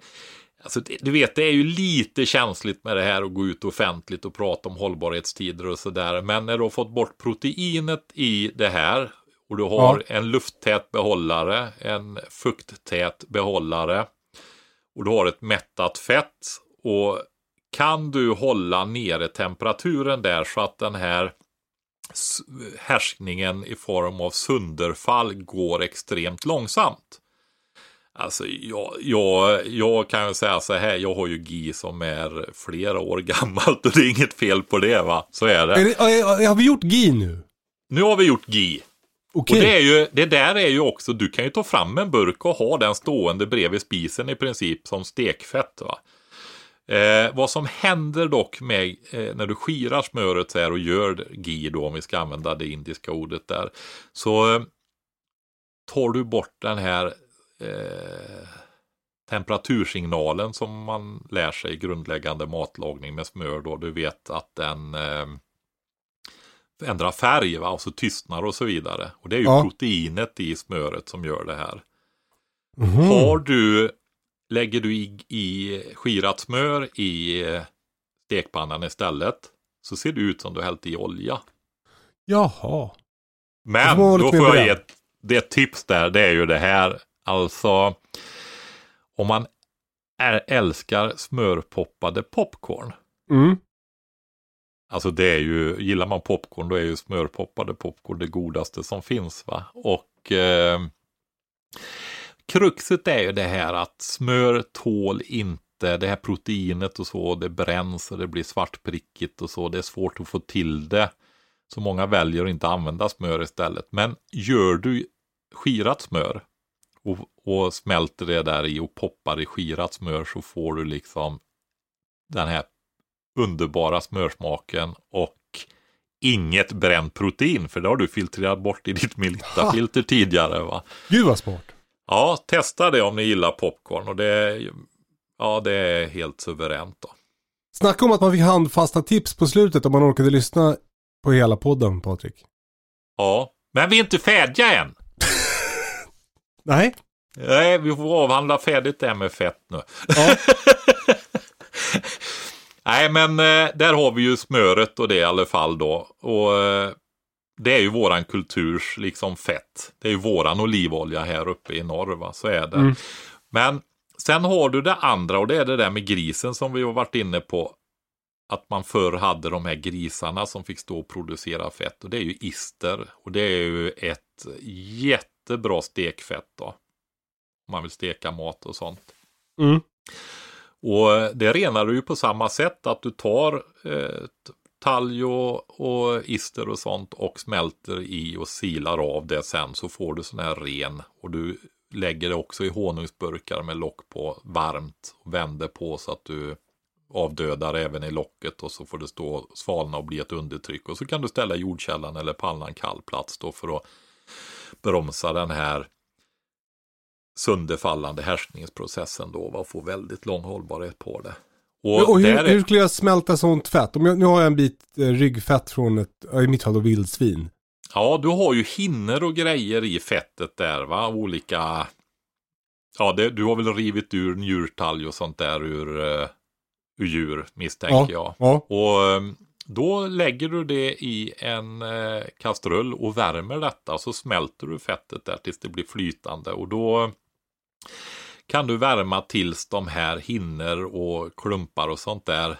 Alltså, du vet, det är ju lite känsligt med det här att gå ut offentligt och prata om hållbarhetstider och sådär. Men när du har fått bort proteinet i det här och du har en lufttät behållare, en fukttät behållare och du har ett mättat fett och kan du hålla nere temperaturen där så att den här härskningen i form av sönderfall går extremt långsamt. Alltså jag, jag, jag kan ju säga så här, jag har ju GI som är flera år gammalt och det är inget fel på det va. Så är det. Är det har vi gjort GI nu? Nu har vi gjort GI. Okej. Och det, är ju, det där är ju också, du kan ju ta fram en burk och ha den stående bredvid spisen i princip som stekfett. Va? Eh, vad som händer dock med eh, när du skirar smöret så här och gör GI då, om vi ska använda det indiska ordet där, så eh, tar du bort den här eh, temperatursignalen som man lär sig i grundläggande matlagning med smör då. Du vet att den eh, ändrar färg va? och så tystnar och så vidare. Och det är ju Ja. proteinet i smöret som gör det här. Mhm. Har du, lägger du i, i skirat smör i eh, stekpannan istället så ser det ut som du hällt i olja. Jaha. Men då får jag ge ett, det tips där. Det är ju det här. Alltså om man är, älskar smörpoppade popcorn. Mm. Alltså det är ju, gillar man popcorn då är ju smörpoppade popcorn det godaste som finns va. Och eh, kruxet är ju det här att smör tål inte det här proteinet och så. Det bränns och det blir svartprickigt och så. Det är svårt att få till det. Så många väljer att inte använda smör istället. Men gör du skirat smör och, och smälter det där i och poppar i skirat smör så får du liksom den här underbara smörsmaken och inget bränt protein. För det har du filtrerat bort i ditt Melitta-filter tidigare va. Gud vad smart. Ja, testa det om ni gillar popcorn. Och det, ja, det är helt suveränt då. Snacka om att man fick handfasta tips på slutet om man orkade lyssna på hela podden, Patrik. Ja, men vi är inte färdiga än. Nej. Nej, vi får avhandla färdigt det här med fett nu. Ja. Nej, men eh, där har vi ju smöret och det i alla fall då. Och eh, det är ju våran kulturs liksom fett. Det är ju våran olivolja här uppe i norr, va? så är det. Mm. Men sen har du det andra och det är det där med grisen som vi har varit inne på. Att man förr hade de här grisarna som fick stå och producera fett. Och det är ju ister. Och det är ju ett jättebra stekfett då. Om man vill steka mat och sånt. Mm. Och det renar du ju på samma sätt att du tar eh, talg och, och ister och sånt och smälter i och silar av det sen så får du sån här ren. Och du lägger det också i honungsburkar med lock på varmt och vänder på så att du avdödar även i locket och så får det stå svalna och bli ett undertryck. Och så kan du ställa jordkällan eller på annan kall plats då för att bromsa den här sönderfallande härskningsprocessen då och få väldigt lång hållbarhet på det. Och, och hur, är- hur skulle jag smälta sånt fett? Om jag, nu har jag en bit eh, ryggfett från ett, ja, i mitt fall då vildsvin. Ja, du har ju hinner och grejer i fettet där va, olika. Ja, det, du har väl rivit ur njurtalg och sånt där ur, uh, ur djur misstänker jag. Ja. Och eh, då lägger du det i en eh, kastrull och värmer detta. Så smälter du fettet där tills det blir flytande. Och då kan du värma tills de här hinner och klumpar och sånt där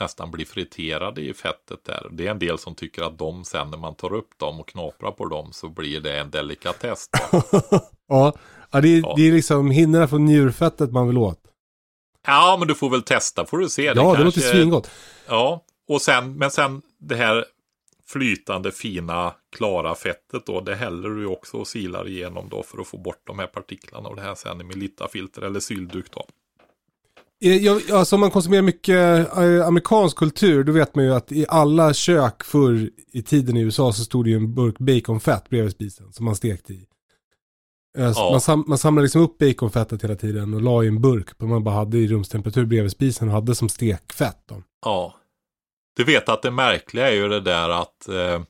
nästan blir friterade i fettet där. Det är en del som tycker att de sen när man tar upp dem och knaprar på dem så blir det en delikatess. Ja, ja, det, är, Ja. det är liksom hinnorna från njurfettet man vill åt. Ja, men du får väl testa får du se. Ja, det låter kanske- svingott. Ja, och sen, men sen det här flytande, fina, klara fettet då, det häller du också och silar igenom då för att få bort de här partiklarna och det här sen i Melitta-filter eller sylduk då. Eh, Jag, alltså om man konsumerar mycket eh, amerikansk kultur, då vet man ju att i alla kök förr i tiden i USA så stod det ju en burk baconfett bredvid spisen som man stekte i. Eh, Ja. Man, sam, man samlade liksom upp baconfettet hela tiden och la i en burk som man bara hade i rumstemperatur bredvid spisen och hade som stekfett. Då. Ja. Du vet att det märkliga är ju det där att eh,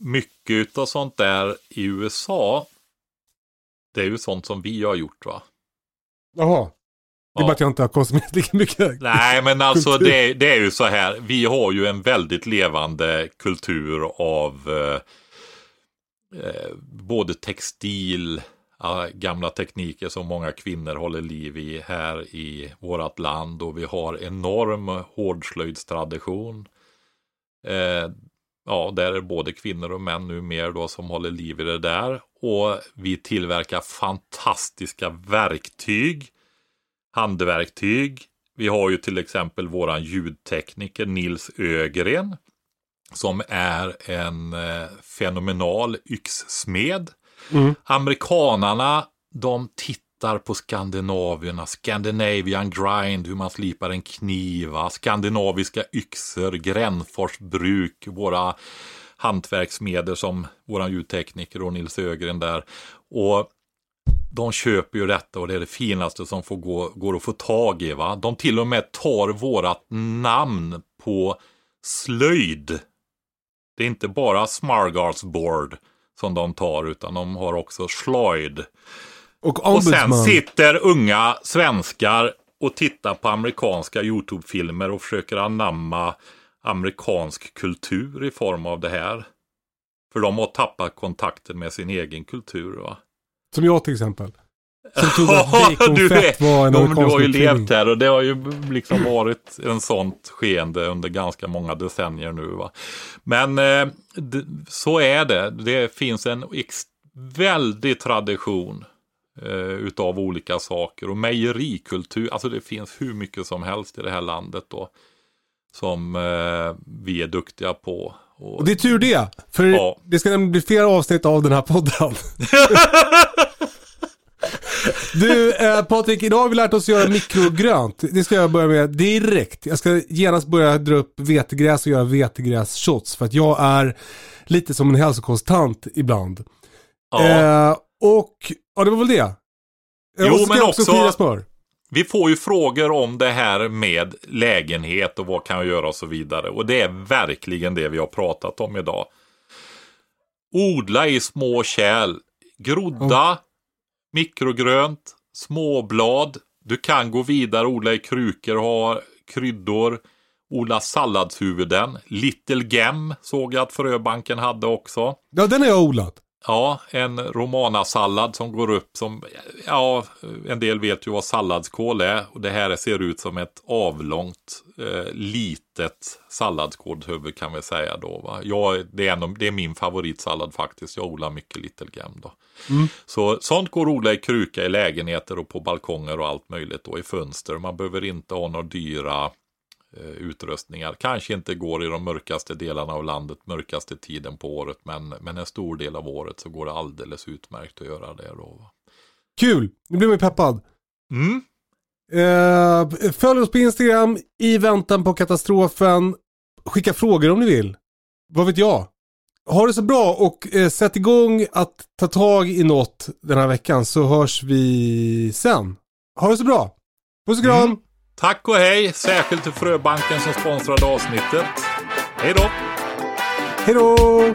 mycket utav sånt där i USA, det är ju sånt som vi har gjort va? Jaha. Det är Ja. bara att jag inte har konsumerat lika mycket. Nej, men alltså det, det är ju så här. Vi har ju en väldigt levande kultur av eh, eh, både textil, gamla tekniker som många kvinnor håller liv i här i vårt land och vi har enorm hårdslöjdstradition. Eh, ja, där är både kvinnor och män nu mer då som håller liv i det där. Och vi tillverkar fantastiska verktyg handverktyg. Vi har ju till exempel våran ljudtekniker Nils Ögren som är en eh, fenomenal yxsmed. Mm. Amerikanarna, de tittar på skandinavierna, Scandinavian grind, hur man slipar en kniva, skandinaviska yxor, Gränfors bruk, våra hantverksmedel som våran ljudtekniker och Nils Ögren där. Och de köper ju detta och det är det finaste som får gå, går att få tag i. Va? De till och med tar vårat namn på slöjd. Det är inte bara Smargardsboard som de tar utan de har också slöjd. Och Och sen sitter unga svenskar och tittar på amerikanska YouTube-filmer och försöker anamma amerikansk kultur i form av det här. För de har tappat kontakten med sin egen kultur. Va? Som jag till exempel. Som trodde att baconfett var en amerikansk du har ju levt här och det har ju liksom varit en sånt skeende under ganska många decennier nu. Va? Men eh, så är det. Det finns en väldig tradition eh, utav olika saker. Och mejerikultur, alltså det finns hur mycket som helst i det här landet då. Som eh, vi är duktiga på. Och, Och det är tur det. För Ja. det ska nämligen bli flera avsnitt av den här podden. Du eh, Patrik, idag har vi lärt oss göra mikrogrönt. Det ska jag börja med direkt. Jag ska genast börja dra upp vetegräs och göra vetegrässhots. För att jag är lite som en hälsokosttant ibland. ja. Eh, och, ja det var väl det. Eh, Jo, och så ska men jag också också- smör. vi får ju frågor om det här med lägenhet och vad kan jag göra och så vidare. Och det är verkligen det vi har pratat om idag. Odla i små kärl. Grodda mikrogrönt, småblad. Du kan gå vidare, odla i krukor, och ha kryddor, odla salladshuvuden. Little Gem såg jag att Fröbanken hade också. Ja, den har jag odlat. Ja, en romanasallad som går upp som, ja, en del vet ju vad salladskål är. Och det här ser ut som ett avlångt, eh, litet salladskålshuvud kan vi säga då. Va? Jag, det, är en, det är min favoritsallad faktiskt. Jag odlar mycket Little Gem då. Mm. Så sånt går att odla i kruka i lägenheter och på balkonger och allt möjligt då i fönster. Man behöver inte ha några dyra utrustningar. Kanske inte går i de mörkaste delarna av landet, mörkaste tiden på året, men, men en stor del av året så går det alldeles utmärkt att göra det. Då. Kul, nu blir man peppad. Mm. Eh, följ oss på Instagram i väntan på katastrofen. Skicka frågor om ni vill. Vad vet jag? Ha det så bra och eh, sätt igång att ta tag i något den här veckan så hörs vi sen. Ha det så bra. Puss och kram. Mm. Tack och hej, särskilt till Fröbanken som sponsrade avsnittet. Hej då! Hej då!